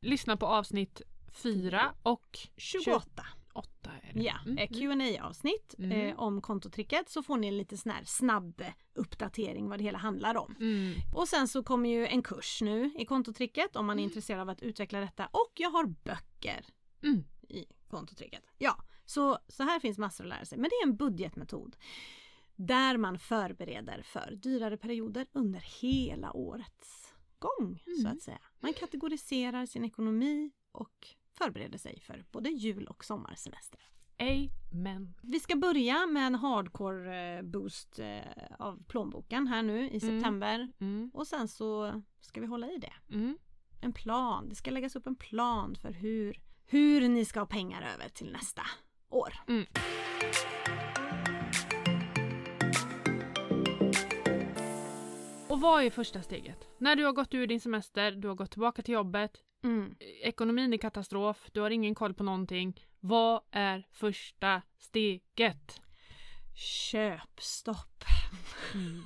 lyssna på avsnitt fyra och 28. Åtta är det. Ja, Mm. eh, qa avsnitt Mm. eh, om kontotricket så får ni en lite sån här snabb uppdatering vad det hela handlar om. Mm. Och sen så kommer ju en kurs nu i kontotricket om man är Mm. intresserad av att utveckla detta och jag har böcker Mm. i kontotricket. Ja, så, så här finns massor att lära sig. Men det är en budgetmetod där man förbereder för dyrare perioder under hela årets gång så Mm. att säga. Man kategoriserar sin ekonomi och förbereder sig för både jul och sommarsemester. Amen. Vi ska börja med en hardcore eh, boost eh, av plånboken här nu i september Mm. och sen så ska vi hålla i det. Mm. En plan. Det ska läggas upp en plan för hur, hur ni ska ha pengar över till nästa år. Mm. Och vad är första steget? När du har gått ur din semester, du har gått tillbaka till jobbet, Mm. ekonomin är katastrof, du har ingen koll på någonting. Vad är första steget? Köpstopp. Mm.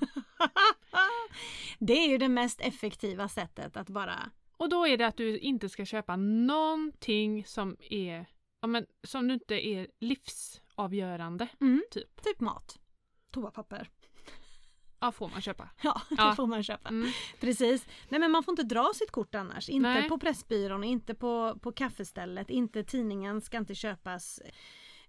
det är ju det mest effektiva sättet att bara... Och då är det att du inte ska köpa någonting som är ja, men, som du inte är livsavgörande. Mm, Typ. typ mat. Toapapper. Ja, får man köpa. Ja, det Ja. får man köpa. Mm. Precis. Nej men man får inte dra sitt kort annars. Inte Nej. på Pressbyrån, inte på, på kaffestället, inte tidningen ska inte köpas.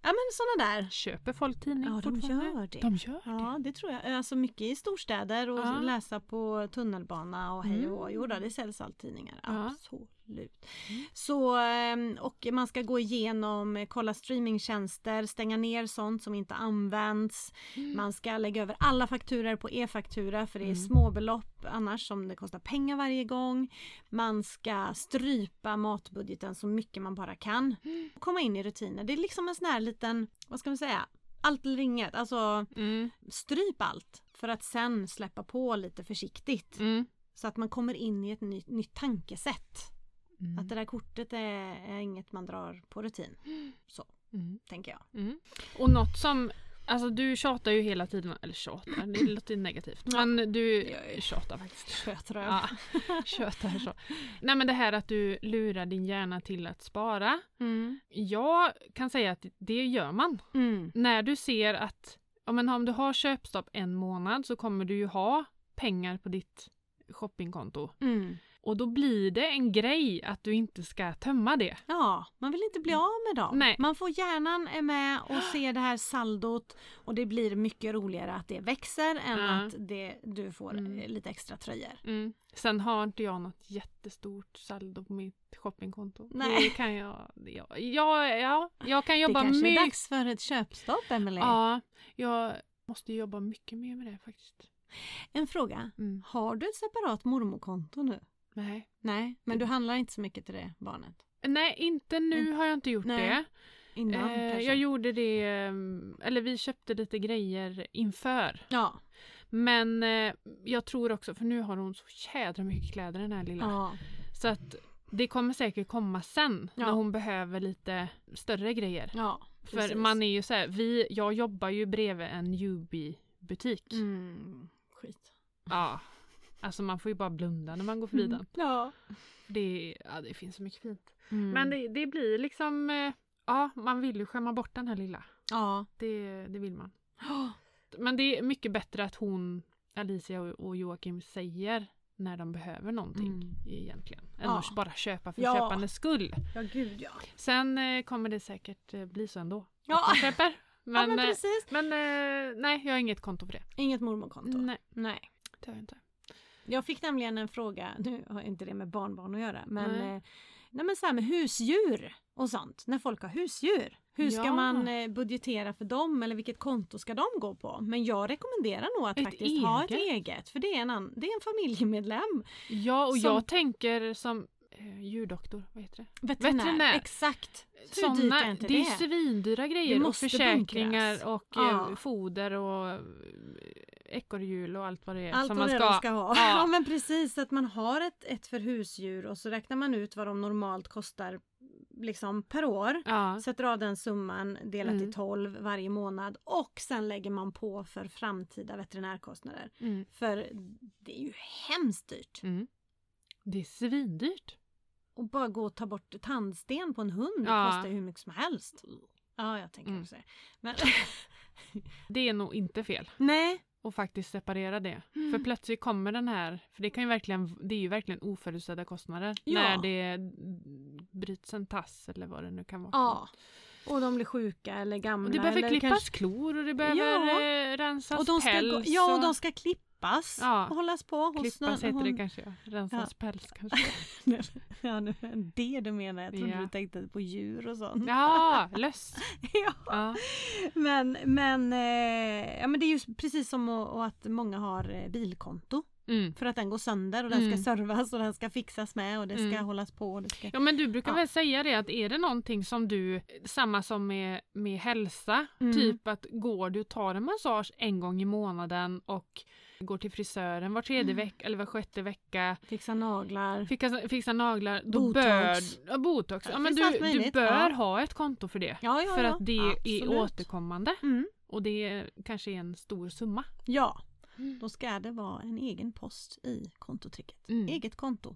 Ja men sådana där. Köper folk tidning Ja de gör det. De gör Ja det tror jag. Alltså mycket i storstäder och Ja. läsa på tunnelbana och hej och. Mm. Jo då, det säljs allt tidningar. Ja. Absolut. Mm. Så, ehm, och man ska gå igenom, eh, kolla streamingtjänster, stänga ner sånt som inte används. Mm. Man ska lägga över alla fakturer på e-faktura för det är Mm. småbelopp annars som det kostar pengar varje gång. Man ska strypa matbudgeten så mycket man bara kan. Mm. Komma in i rutiner. Det är liksom en sån här liten, vad ska man säga, allt eller inget. Alltså Mm. stryp allt för att sen släppa på lite försiktigt. Mm. Så att man kommer in i ett ny, nytt tankesätt. Mm. Att det där kortet är, är inget man drar på rutin. Så Mm. tänker jag. Mm. Och något som, alltså du tjatar ju hela tiden, eller tjatar, det låter negativt. Men du tjatar faktiskt. Skötröv. Ja, tjatar så. Nej men det här att du lurar din hjärna till att spara. Mm. Jag kan säga att det gör man. Mm. När du ser att ja, men om du har köpstopp en månad så kommer du ju ha pengar på ditt shoppingkonto. Mm. Och då blir det en grej att du inte ska tömma det. Ja, man vill inte bli av med dem. Nej. Man får hjärnan är med och ser det här saldot och det blir mycket roligare att det växer än Ja. att det, du får Mm. eh, lite extra tröjor. Mm. Sen har inte jag något jättestort saldo på mitt shoppingkonto. Nej. Det kan jag, ja, ja, ja, jag kan Det jobba kanske är mycket. dags för ett köpstopp, Emelie. Ja, jag måste jobba mycket mer med det faktiskt. En fråga. Mm. Har du ett separat mormokonto nu? Nej. Nej, men du handlar inte så mycket till det barnet? Nej, inte nu Mm. har jag inte gjort Nej, det. Innan Eh, kanske? jag gjorde det, eh, eller vi köpte lite grejer inför. Ja. Men eh, jag tror också, för nu har hon så jädra mycket kläder den här lilla. ja. Så att det kommer säkert komma sen Ja. när hon behöver lite större grejer. Ja, För man är ju så här, vi, jag jobbar ju bredvid en Jubi-butik. Mm, skit. Ja. Alltså man får ju bara blunda när man går förbi den. Ja. Det, ja, det finns så mycket fint. Mm. Men det, det blir liksom, eh, ja man vill ju skämma bort den här lilla. Ja. Det, det vill man. Men det är mycket bättre att hon, Alicia och, Joakim säger när de behöver någonting Mm. egentligen. Än Ja. att bara köpa för Ja. köpandets skull. Ja, gud ja. Sen eh, kommer det säkert eh, bli så ändå. Ja. Att man köper. Men, ja, men eh, precis. men eh, nej, jag har inget konto för det. Inget mormorkonto? Nej, Nej. det har jag inte. Jag fick nämligen en fråga, nu har inte det med barnbarn att göra, men, Nej. eh, nej, men så här med husdjur och sånt, när folk har husdjur. Hur ska Ja. man eh, budgetera för dem eller vilket konto ska de gå på? Men jag rekommenderar nog att Ett faktiskt ha ett eget. eget för det är en, an- det är en familjemedlem. Ja, och Som- jag tänker som eh, djurdoktor, vad heter det? Veterinär. Veterinär. Exakt. Hur Såna, dyrt är inte det det? är svindyra grejer och försäkringar bunkras. och Ja. eh, foder och ekorrhjul och allt vad det är Allt som man ska. ska ha. Ja. Ja. men precis, att man har ett, ett för husdjur och så räknar man ut vad de normalt kostar liksom per år. Ja. Sätter av den summan delat Mm. i 12 varje månad och sen lägger man på för framtida veterinärkostnader. Mm. För det är ju hemskt dyrt. Mm. Det är svindyrt. Och bara gå och ta bort tandsten på en hund Ja. kostar ju hur mycket som helst. Ja, jag tänker Mm. också det. Men Det är nog inte fel nej. Att faktiskt separera det. Mm. För plötsligt kommer den här, för det kan ju verkligen, det är ju verkligen oförutsedda kostnader. Ja. När det bryts en tass eller vad det nu kan vara. Ja. Och de blir sjuka eller gamla. Och det behöver klippas kanske- klor och det behöver Ja. eh, rensas och de ska päls. gå, ja, och de ska klippas Ja. och hållas på. hos Klippas heter det hon- kanske, ja. rensas päls kanske. ja, nu det det du menar. Jag trodde Ja. du tänkte på djur och sånt. Ja, löss. ja. Ja. Men, men, eh, ja, men det är ju precis som att många har eh, bilkonto. Mm. För att den går sönder och den Mm. ska servas och den ska fixas med och det ska Mm. hållas på. Och det ska... Ja men du brukar Ja. väl säga det att är det någonting som du, samma som med, med hälsa, Mm. typ att går du och tar en massage en gång i månaden och går till frisören var tredje Mm. vecka eller var sjätte vecka, Fixa naglar. fixa, fixa naglar, då Botox. bör, ja, botox. Ja, men du, du bör ja. ha ett konto för det. Ja, ja, för att det är Absolut. återkommande Mm. och det är kanske är en stor summa. Ja, då ska det vara en egen post i kontotricket. Mm. Eget konto.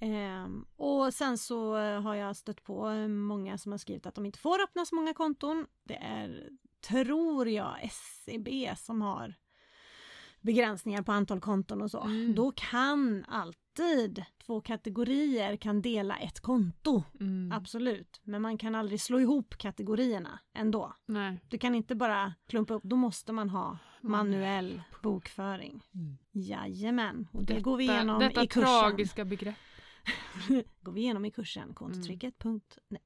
Ehm, och sen så eh, har jag stött på eh, många som har skrivit att de inte får öppna så många konton. Det är, tror jag, SEB som har begränsningar på antal konton och så. Mm. Då kan alltid två kategorier kan dela ett konto. Mm. Absolut. Men man kan aldrig slå ihop kategorierna ändå. Nej. Du kan inte bara klumpa upp, då måste man ha manuell bokföring. Mm. Jajamän, och det Detta- går vi igenom Detta i kursen. tragiska begrepp. går vi igenom i kursen kontotricket. Punkt, nej.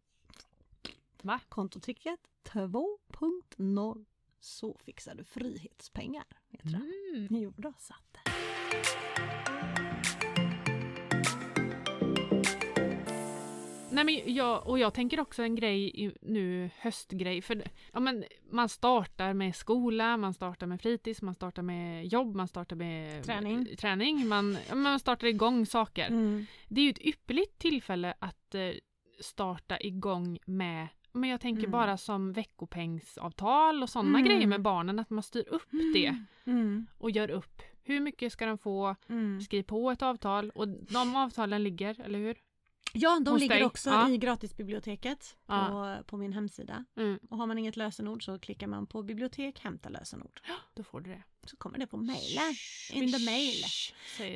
Va? Kontotricket 2.0 så fixar du frihetspengar. Heter. Mm. Jo då, satt det. Nej, men jag, och jag tänker också en grej nu, höstgrej. För, ja, men man startar med skola, man startar med fritids, man startar med jobb, man startar med Träning. träning man, man startar igång saker. Mm. Det är ju ett ypperligt tillfälle att eh, starta igång med men jag tänker Mm. bara som veckopengsavtal och sådana Mm. grejer med barnen, att man styr upp det Mm. och gör upp. Hur mycket ska de få? Mm. Skriv på ett avtal och de avtalen ligger, eller hur? Ja, de Hos ligger dig. också Ja. i gratisbiblioteket Ja. på, på min hemsida. Mm. Och har man inget lösenord så klickar man på bibliotek, hämta lösenord. Då får du det. Så kommer det på mejlen. In the mail.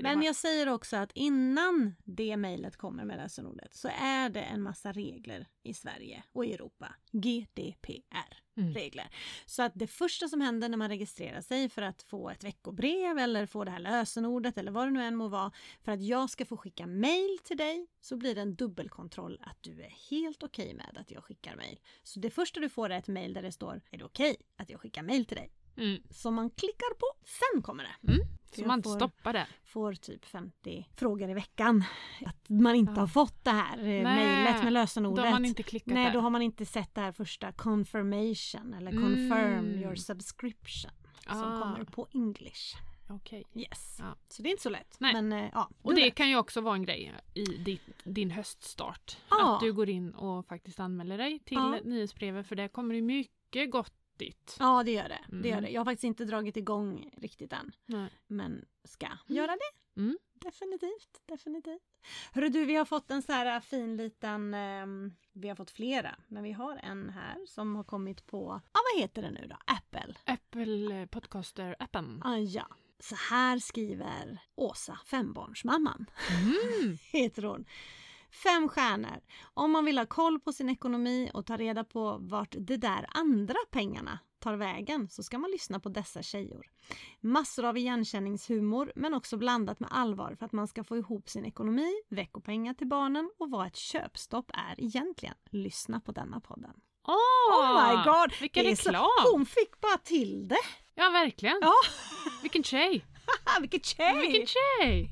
Men jag säger också att innan det mejlet kommer med lösenordet så är det en massa regler i Sverige och i Europa. GDPR-regler. Mm. Så att det första som händer när man registrerar sig för att få ett veckobrev eller få det här lösenordet eller vad det nu än må vara för att jag ska få skicka mejl till dig så blir det en dubbelkontroll att du är helt okej med att jag skickar mejl. Så det första du får är ett mejl där det står är det okej att jag skickar mejl till dig? Mm. Som man klickar på, sen kommer det. Mm. Så man inte får- stoppar där. får typ 50 frågor i veckan. Att man inte Ja. har fått det här eh, Nej, mejlet med Då lösenordet. har man inte klickat Nej, där. då har man inte sett det här första confirmation eller Mm. confirm your subscription som Ah. kommer på English. Okej. Yes. Ja. Så det är inte så lätt. Nej. Men eh, ja, Och det vet. kan ju också vara en grej i ditt, din höststart. Ja. Att du går in och faktiskt anmäler dig till Ja. nyhetsbrevet för där kommer det mycket gottigt. Ja, det gör det. det gör Mm. det. Jag har faktiskt inte dragit igång riktigt än. Nej. Men ska göra det. Mm. Definitivt, definitivt. Hörru du, vi har fått en så här fin liten, ehm, vi har fått flera, men vi har en här som har kommit på, ja vad heter det nu då? Apple. Apple Podcaster-appen. Ah, ja. Så här skriver Åsa, fembarnsmamman, Mm. heter hon. Fem stjärnor. Om man vill ha koll på sin ekonomi och ta reda på vart de där andra pengarna tar vägen så ska man lyssna på dessa tjejor. Massor av igenkänningshumor men också blandat med allvar för att man ska få ihop sin ekonomi, veckopengar till barnen och vad ett köpstopp är egentligen. Lyssna på denna podden. Åh! Oh my god! Vilken reklam! Hon fick bara till det! Ja, verkligen. Ja. Vilken tjej! Vilken tjej! Vilken tjej!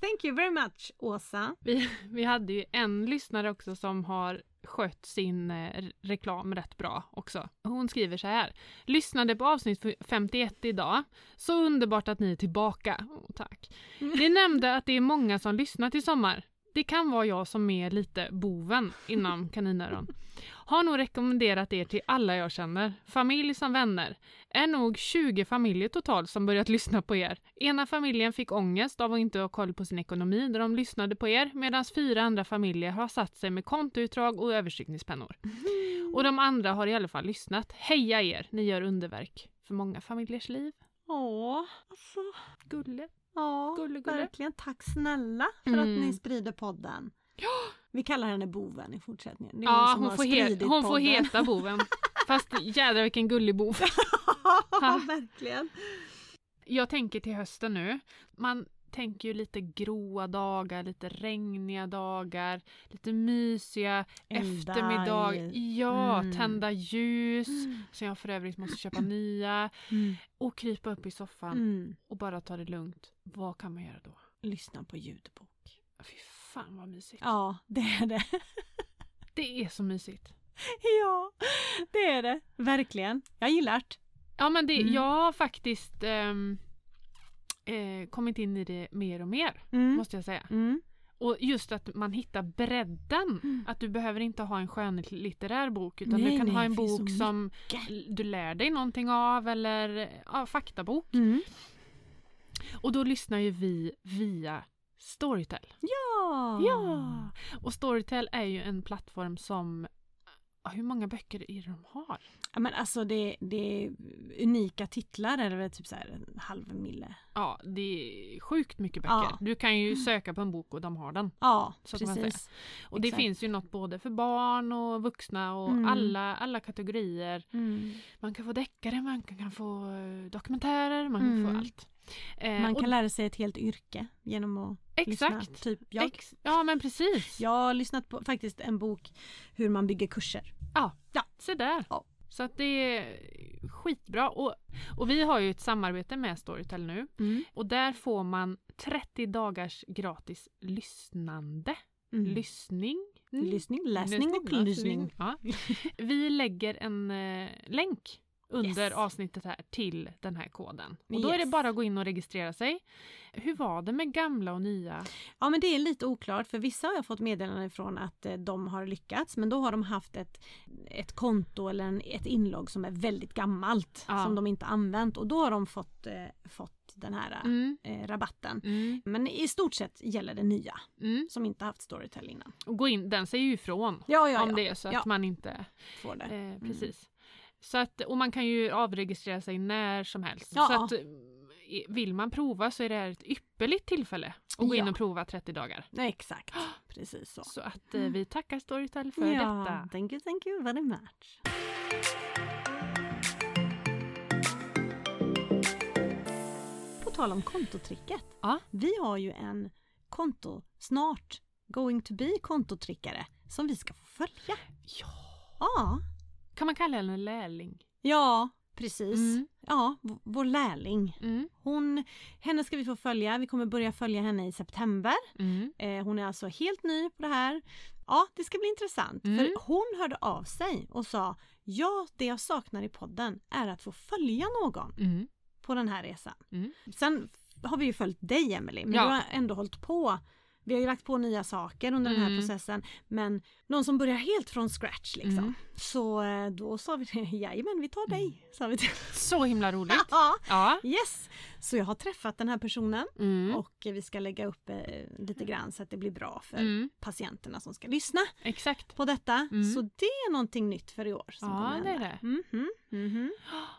Thank you very much Åsa. Vi, vi hade ju en lyssnare också som har skött sin eh, reklam rätt bra också. Hon skriver så här. Lyssnade på avsnitt 51 idag. Så underbart att ni är tillbaka. Åh, tack. Ni nämnde att det är många som lyssnat i sommar. Det kan vara jag som är lite boven inom kaninöron. Har nog rekommenderat er till alla jag känner, familj som vänner. Är nog 20 familjer totalt som börjat lyssna på er. Ena familjen fick ångest av att inte ha koll på sin ekonomi när de lyssnade på er, medan fyra andra familjer har satt sig med kontoutdrag och överstrykningspennor. Och de andra har i alla fall lyssnat. Heja er, ni gör underverk för många familjers liv. Åh, alltså. Gulle. Ja, Gulle, gulle. verkligen. Tack snälla för Mm. att ni sprider podden. Vi kallar henne boven i fortsättningen. Ja, som hon, har får, he- hon får heta boven. Fast jädrar vilken gullig bov. ja, verkligen. Jag tänker till hösten nu. Man tänker ju lite gråa dagar, lite regniga dagar, lite mysiga Elda eftermiddag. Ja, Mm. tända ljus. Så jag för övrigt måste köpa nya. Mm. Och krypa upp i soffan Mm. och bara ta det lugnt. Vad kan man göra då? Lyssna på ljudbok. Fy fan vad mysigt. Ja, det är det. Det är så mysigt. ja, det är det. Verkligen. Jag gillar det. Ja men det, Mm. jag faktiskt ehm, eh, kommit in i det mer och mer. Mm. Måste jag säga. Mm. Och just att man hittar bredden. Mm. Att du behöver inte ha en skönlitterär bok utan Nej, du kan nej, ha en bok som du lär dig någonting av eller ja, faktabok. Mm. Och då lyssnar ju vi via Storytel. Ja. Ja! Och Storytel är ju en plattform som hur många böcker är det de har? Ja, men alltså det, det är unika titlar väl typ så här halv mille. Ja, det är sjukt mycket böcker. Ja. Du kan ju söka på en bok och de har den. Ja, Så precis. Och det Exakt. finns ju något både för barn och vuxna och Mm. alla, alla kategorier. Mm. Man kan få deckare, man kan, kan få eh, dokumentärer, man kan Mm. få allt. Eh, Man och- kan lära sig ett helt yrke genom att Exakt. lyssna. Typ jag. Ex- ja men precis. Jag har lyssnat på faktiskt en bok hur man bygger kurser. Ja, Ja. se där. Ja. Så att det är skitbra. Och, och vi har ju ett samarbete med Storytel nu. Mm. Och där får man 30 dagars gratis lyssnande. Mm. Lyssning. Lyssning, läsning och lyssning. Ja. Vi lägger en eh, länk under Yes. avsnittet här till den här koden. Och då är det Yes. bara att gå in och registrera sig. Hur var det med gamla och nya? Ja men det är lite oklart för vissa har jag fått meddelanden ifrån att eh, de har lyckats men då har de haft ett, ett konto eller en, ett inlogg som är väldigt gammalt Ja. som de inte använt och då har de fått, eh, fått den här Mm. eh, rabatten. Mm. Men i stort sett gäller det nya Mm. som inte haft Storytel innan. Och gå in, den säger ju ifrån Ja, ja, om ja. det är så att man inte... Får det. Eh, precis. Så att, och man kan ju avregistrera sig när som helst. Ja. Så att, eh, vill man prova så är det här ett ypperligt tillfälle att gå in Ja. och prova 30 dagar. Exakt, precis så. Så att eh, vi tackar Storytel för ja, detta. thank you, thank you very much. På tal om kontotricket. Ja. Vi har ju en konto, snart going to be kontotrickare som vi ska få följa. Ja. Ja, Kan man kalla henne lärling? ja precis. Mm. Ja, vår lärling. Mm. Hon, henne ska vi få följa. Vi kommer börja följa henne i september. Mm. Eh, hon är alltså helt ny på det här. Ja, det ska bli intressant. Mm. För hon hörde av sig och sa Ja, det jag saknar i podden är att få följa någon Mm. på den här resan. Mm. Sen har vi ju följt dig Emelie, men Ja. du har ändå hållit på. Vi har ju lagt på nya saker under den här processen. Men någon som börjar helt från scratch liksom. Mm. Så eh, då sa vi det, jajamän vi tar dig. Sa vi till. Så himla roligt. ja, Ja. yes! Så jag har träffat den här personen Mm. och vi ska lägga upp eh, lite grann så att det blir bra för Mm. patienterna som ska lyssna Exakt. på detta. Mm. Så det är någonting nytt för i år. Som Ja, det är det. Mhm, mhm,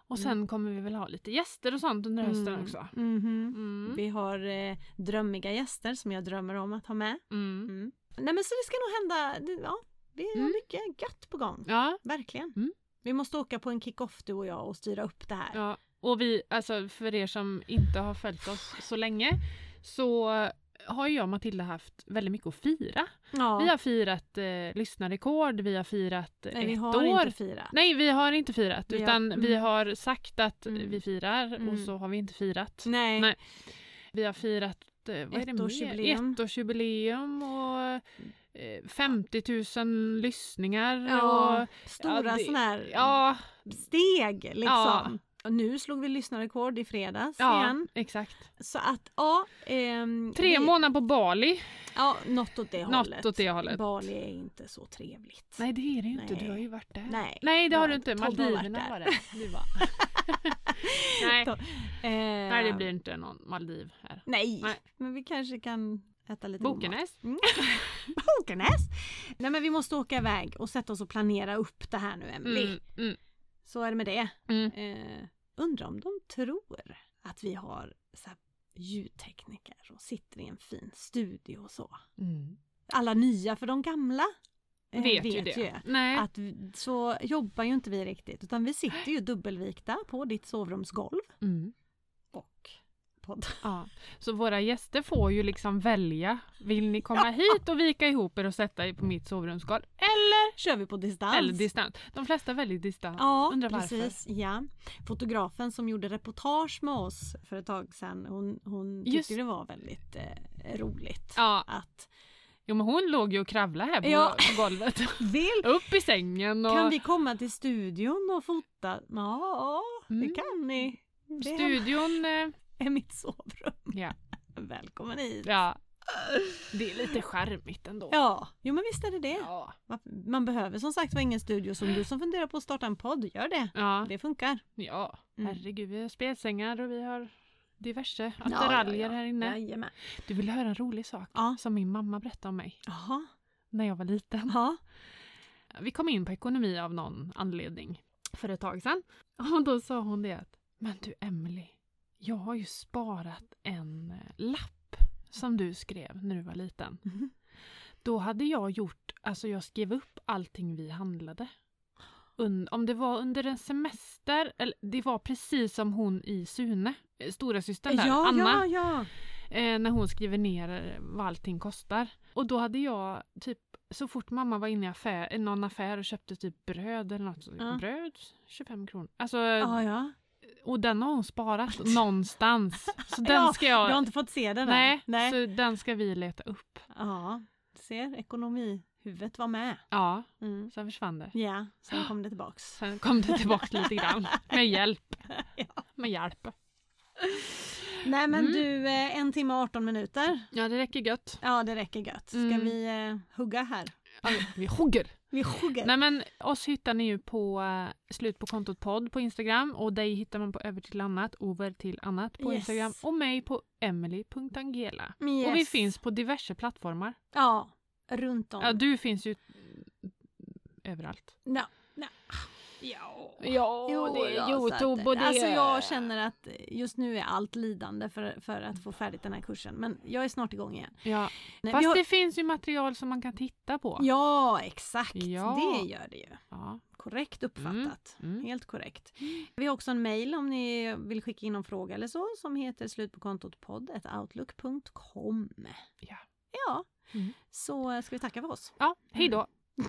Och sen kommer vi väl ha lite gäster och sånt under hösten mm, också. mhm. Mm. Vi har eh, drömmiga gäster som jag drömmer om att ha med. Nej men så det ska nog hända, det- ja, vi har Mm. mycket gött på gång. Ja, Verkligen. Mm. Vi måste åka på en kick-off du och jag och styra upp det här. ja. Och vi, alltså för er som inte har följt oss så länge så har jag och Matilda haft väldigt mycket att fira. Ja. Vi har firat eh, lyssnarrekord, vi har firat Nej, vi ett har år. inte firat. Nej, vi har inte firat Vi har- utan vi mm. har sagt att Mm. vi firar och Mm. så har vi inte firat. Nej. Nej. Vi har firat vad mer? Ettårsjubileum. Ettårsjubileum och eh, 50 000 lyssningar. Ja, Och, stora ja, det- sådana här ja, steg liksom. Ja. Och nu slog vi lyssnarrekord i fredags ja igen. exakt. Så att ja. ehm, Tre vi- månader på Bali. Ja, något åt det Något hållet. åt det hållet. Bali är inte så trevligt. Nej det är det ju inte, du har ju varit där. Nej, Nej det har du inte. Maldiverna var det. Du var. Nej. Eh, Nej det blir inte någon Maldiv här. Nej, Nej. men vi kanske kan äta lite. Bokenäs? Bokenäs! Nej men vi måste åka iväg och sätta oss och planera upp det här nu Emelie. Mm, mm, Så är det med det. mm. Eh, undrar om de tror att vi har så här, ljudtekniker och sitter i en fin studio och så. Mm. Alla nya, för de gamla eh, Vet, ju det. Nej. att så jobbar ju inte vi riktigt utan vi sitter ju dubbelvikta på ditt sovrumsgolv Mm. och podd. Ja. Så våra gäster får ju liksom välja. Vill ni komma hit och vika ihop er och sätta er på mitt sovrumsgolv? Eller, Kör vi på distans. eller distans. De flesta väljer distans. Ja, Undrar varför. precis. Ja. Fotografen som gjorde reportage med oss för ett tag sedan, hon, hon tyckte Just- det var väldigt eh, roligt. Ja, Att, jo, men hon låg ju och kravlade här på Ja. golvet. vill, Upp i sängen och kan vi komma till studion och fota? Ja, det Mm. kan ni. Det studion. eh, är mitt sovrum. Ja. Välkommen hit. ja, det är lite charmigt ändå. Ja, jo men visst är det det. Ja. Man behöver som sagt var ingen studio. Som du som funderar på att starta en podd, gör det. Ja, Det funkar. ja. Mm. herregud vi har spelsängar och vi har diverse attiraljer ja, ja. här inne. Jajamän. Du vill höra en rolig sak som min mamma berättade om mig Jaha. när jag var liten. Ja. Vi kom in på ekonomi av någon anledning för ett tag sedan. Och då sa hon det att Men du Emily, jag har ju sparat en eh, lapp som du skrev när du var liten. Mhm. Då hade jag gjort, alltså jag skrev upp allting vi handlade. Un, om det var under en semester, eller det var precis som hon i Sune, eh, stora systern där, Ja, Anna, ja, ja. eh, när hon skriver ner eh, vad allting kostar. Och då hade jag typ, så fort mamma var inne i affär, i någon affär och köpte typ bröd eller något, så, bröd 25 kronor. Alltså, Ja, ja. och den har hon sparat någonstans. Så den Ja, ska jag, Du har inte fått se den nej, Nej. så den ska vi leta upp. Ja, ser ekonomihuvudet var med. Ja, Mm. sen försvann det. Ja, sen kom det tillbaks. Sen kom det tillbaka lite grann. Med hjälp. Ja. Med hjälp. Nej men Mm. du, eh, en timme och 18 minuter. Ja, det räcker gött. Ja, det räcker gött. Ska Mm. vi eh, hugga här? Ja, vi hugger. Vi hugger. Nej men oss hittar ni ju på uh, slut på kontot podd på Instagram och dig hittar man på över till annat, over till annat på Yes. Instagram och mig på emily.angela. Yes. Och vi finns på diverse plattformar. Ja, runt om. Ja, du finns ju överallt. Ja. ja. Ja. Ja, Jo, det är ja, Youtube och det Alltså jag känner att just nu är allt lidande för, för att få färdigt den här kursen. Men jag är snart igång igen. Ja. Nej, Fast har- det finns ju material som man kan titta på. Ja, exakt. Ja. Det gör det ju. Ja. Korrekt uppfattat. Mm. Helt korrekt. Vi har också en mail om ni vill skicka in någon fråga eller så som heter slut på kontot podd.outlook.com. Ja. Ja, Mm. Så ska vi tacka för oss. Ja, mm. hej då!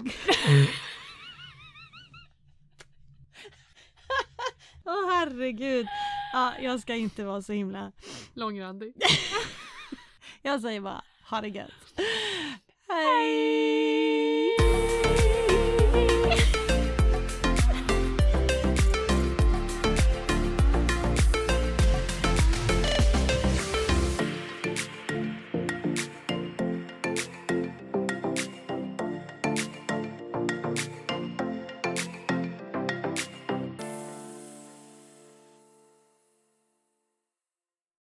Åh oh, herregud! Ja, jag ska inte vara så himla... Långrandig. jag säger bara, ha det gött. Hej!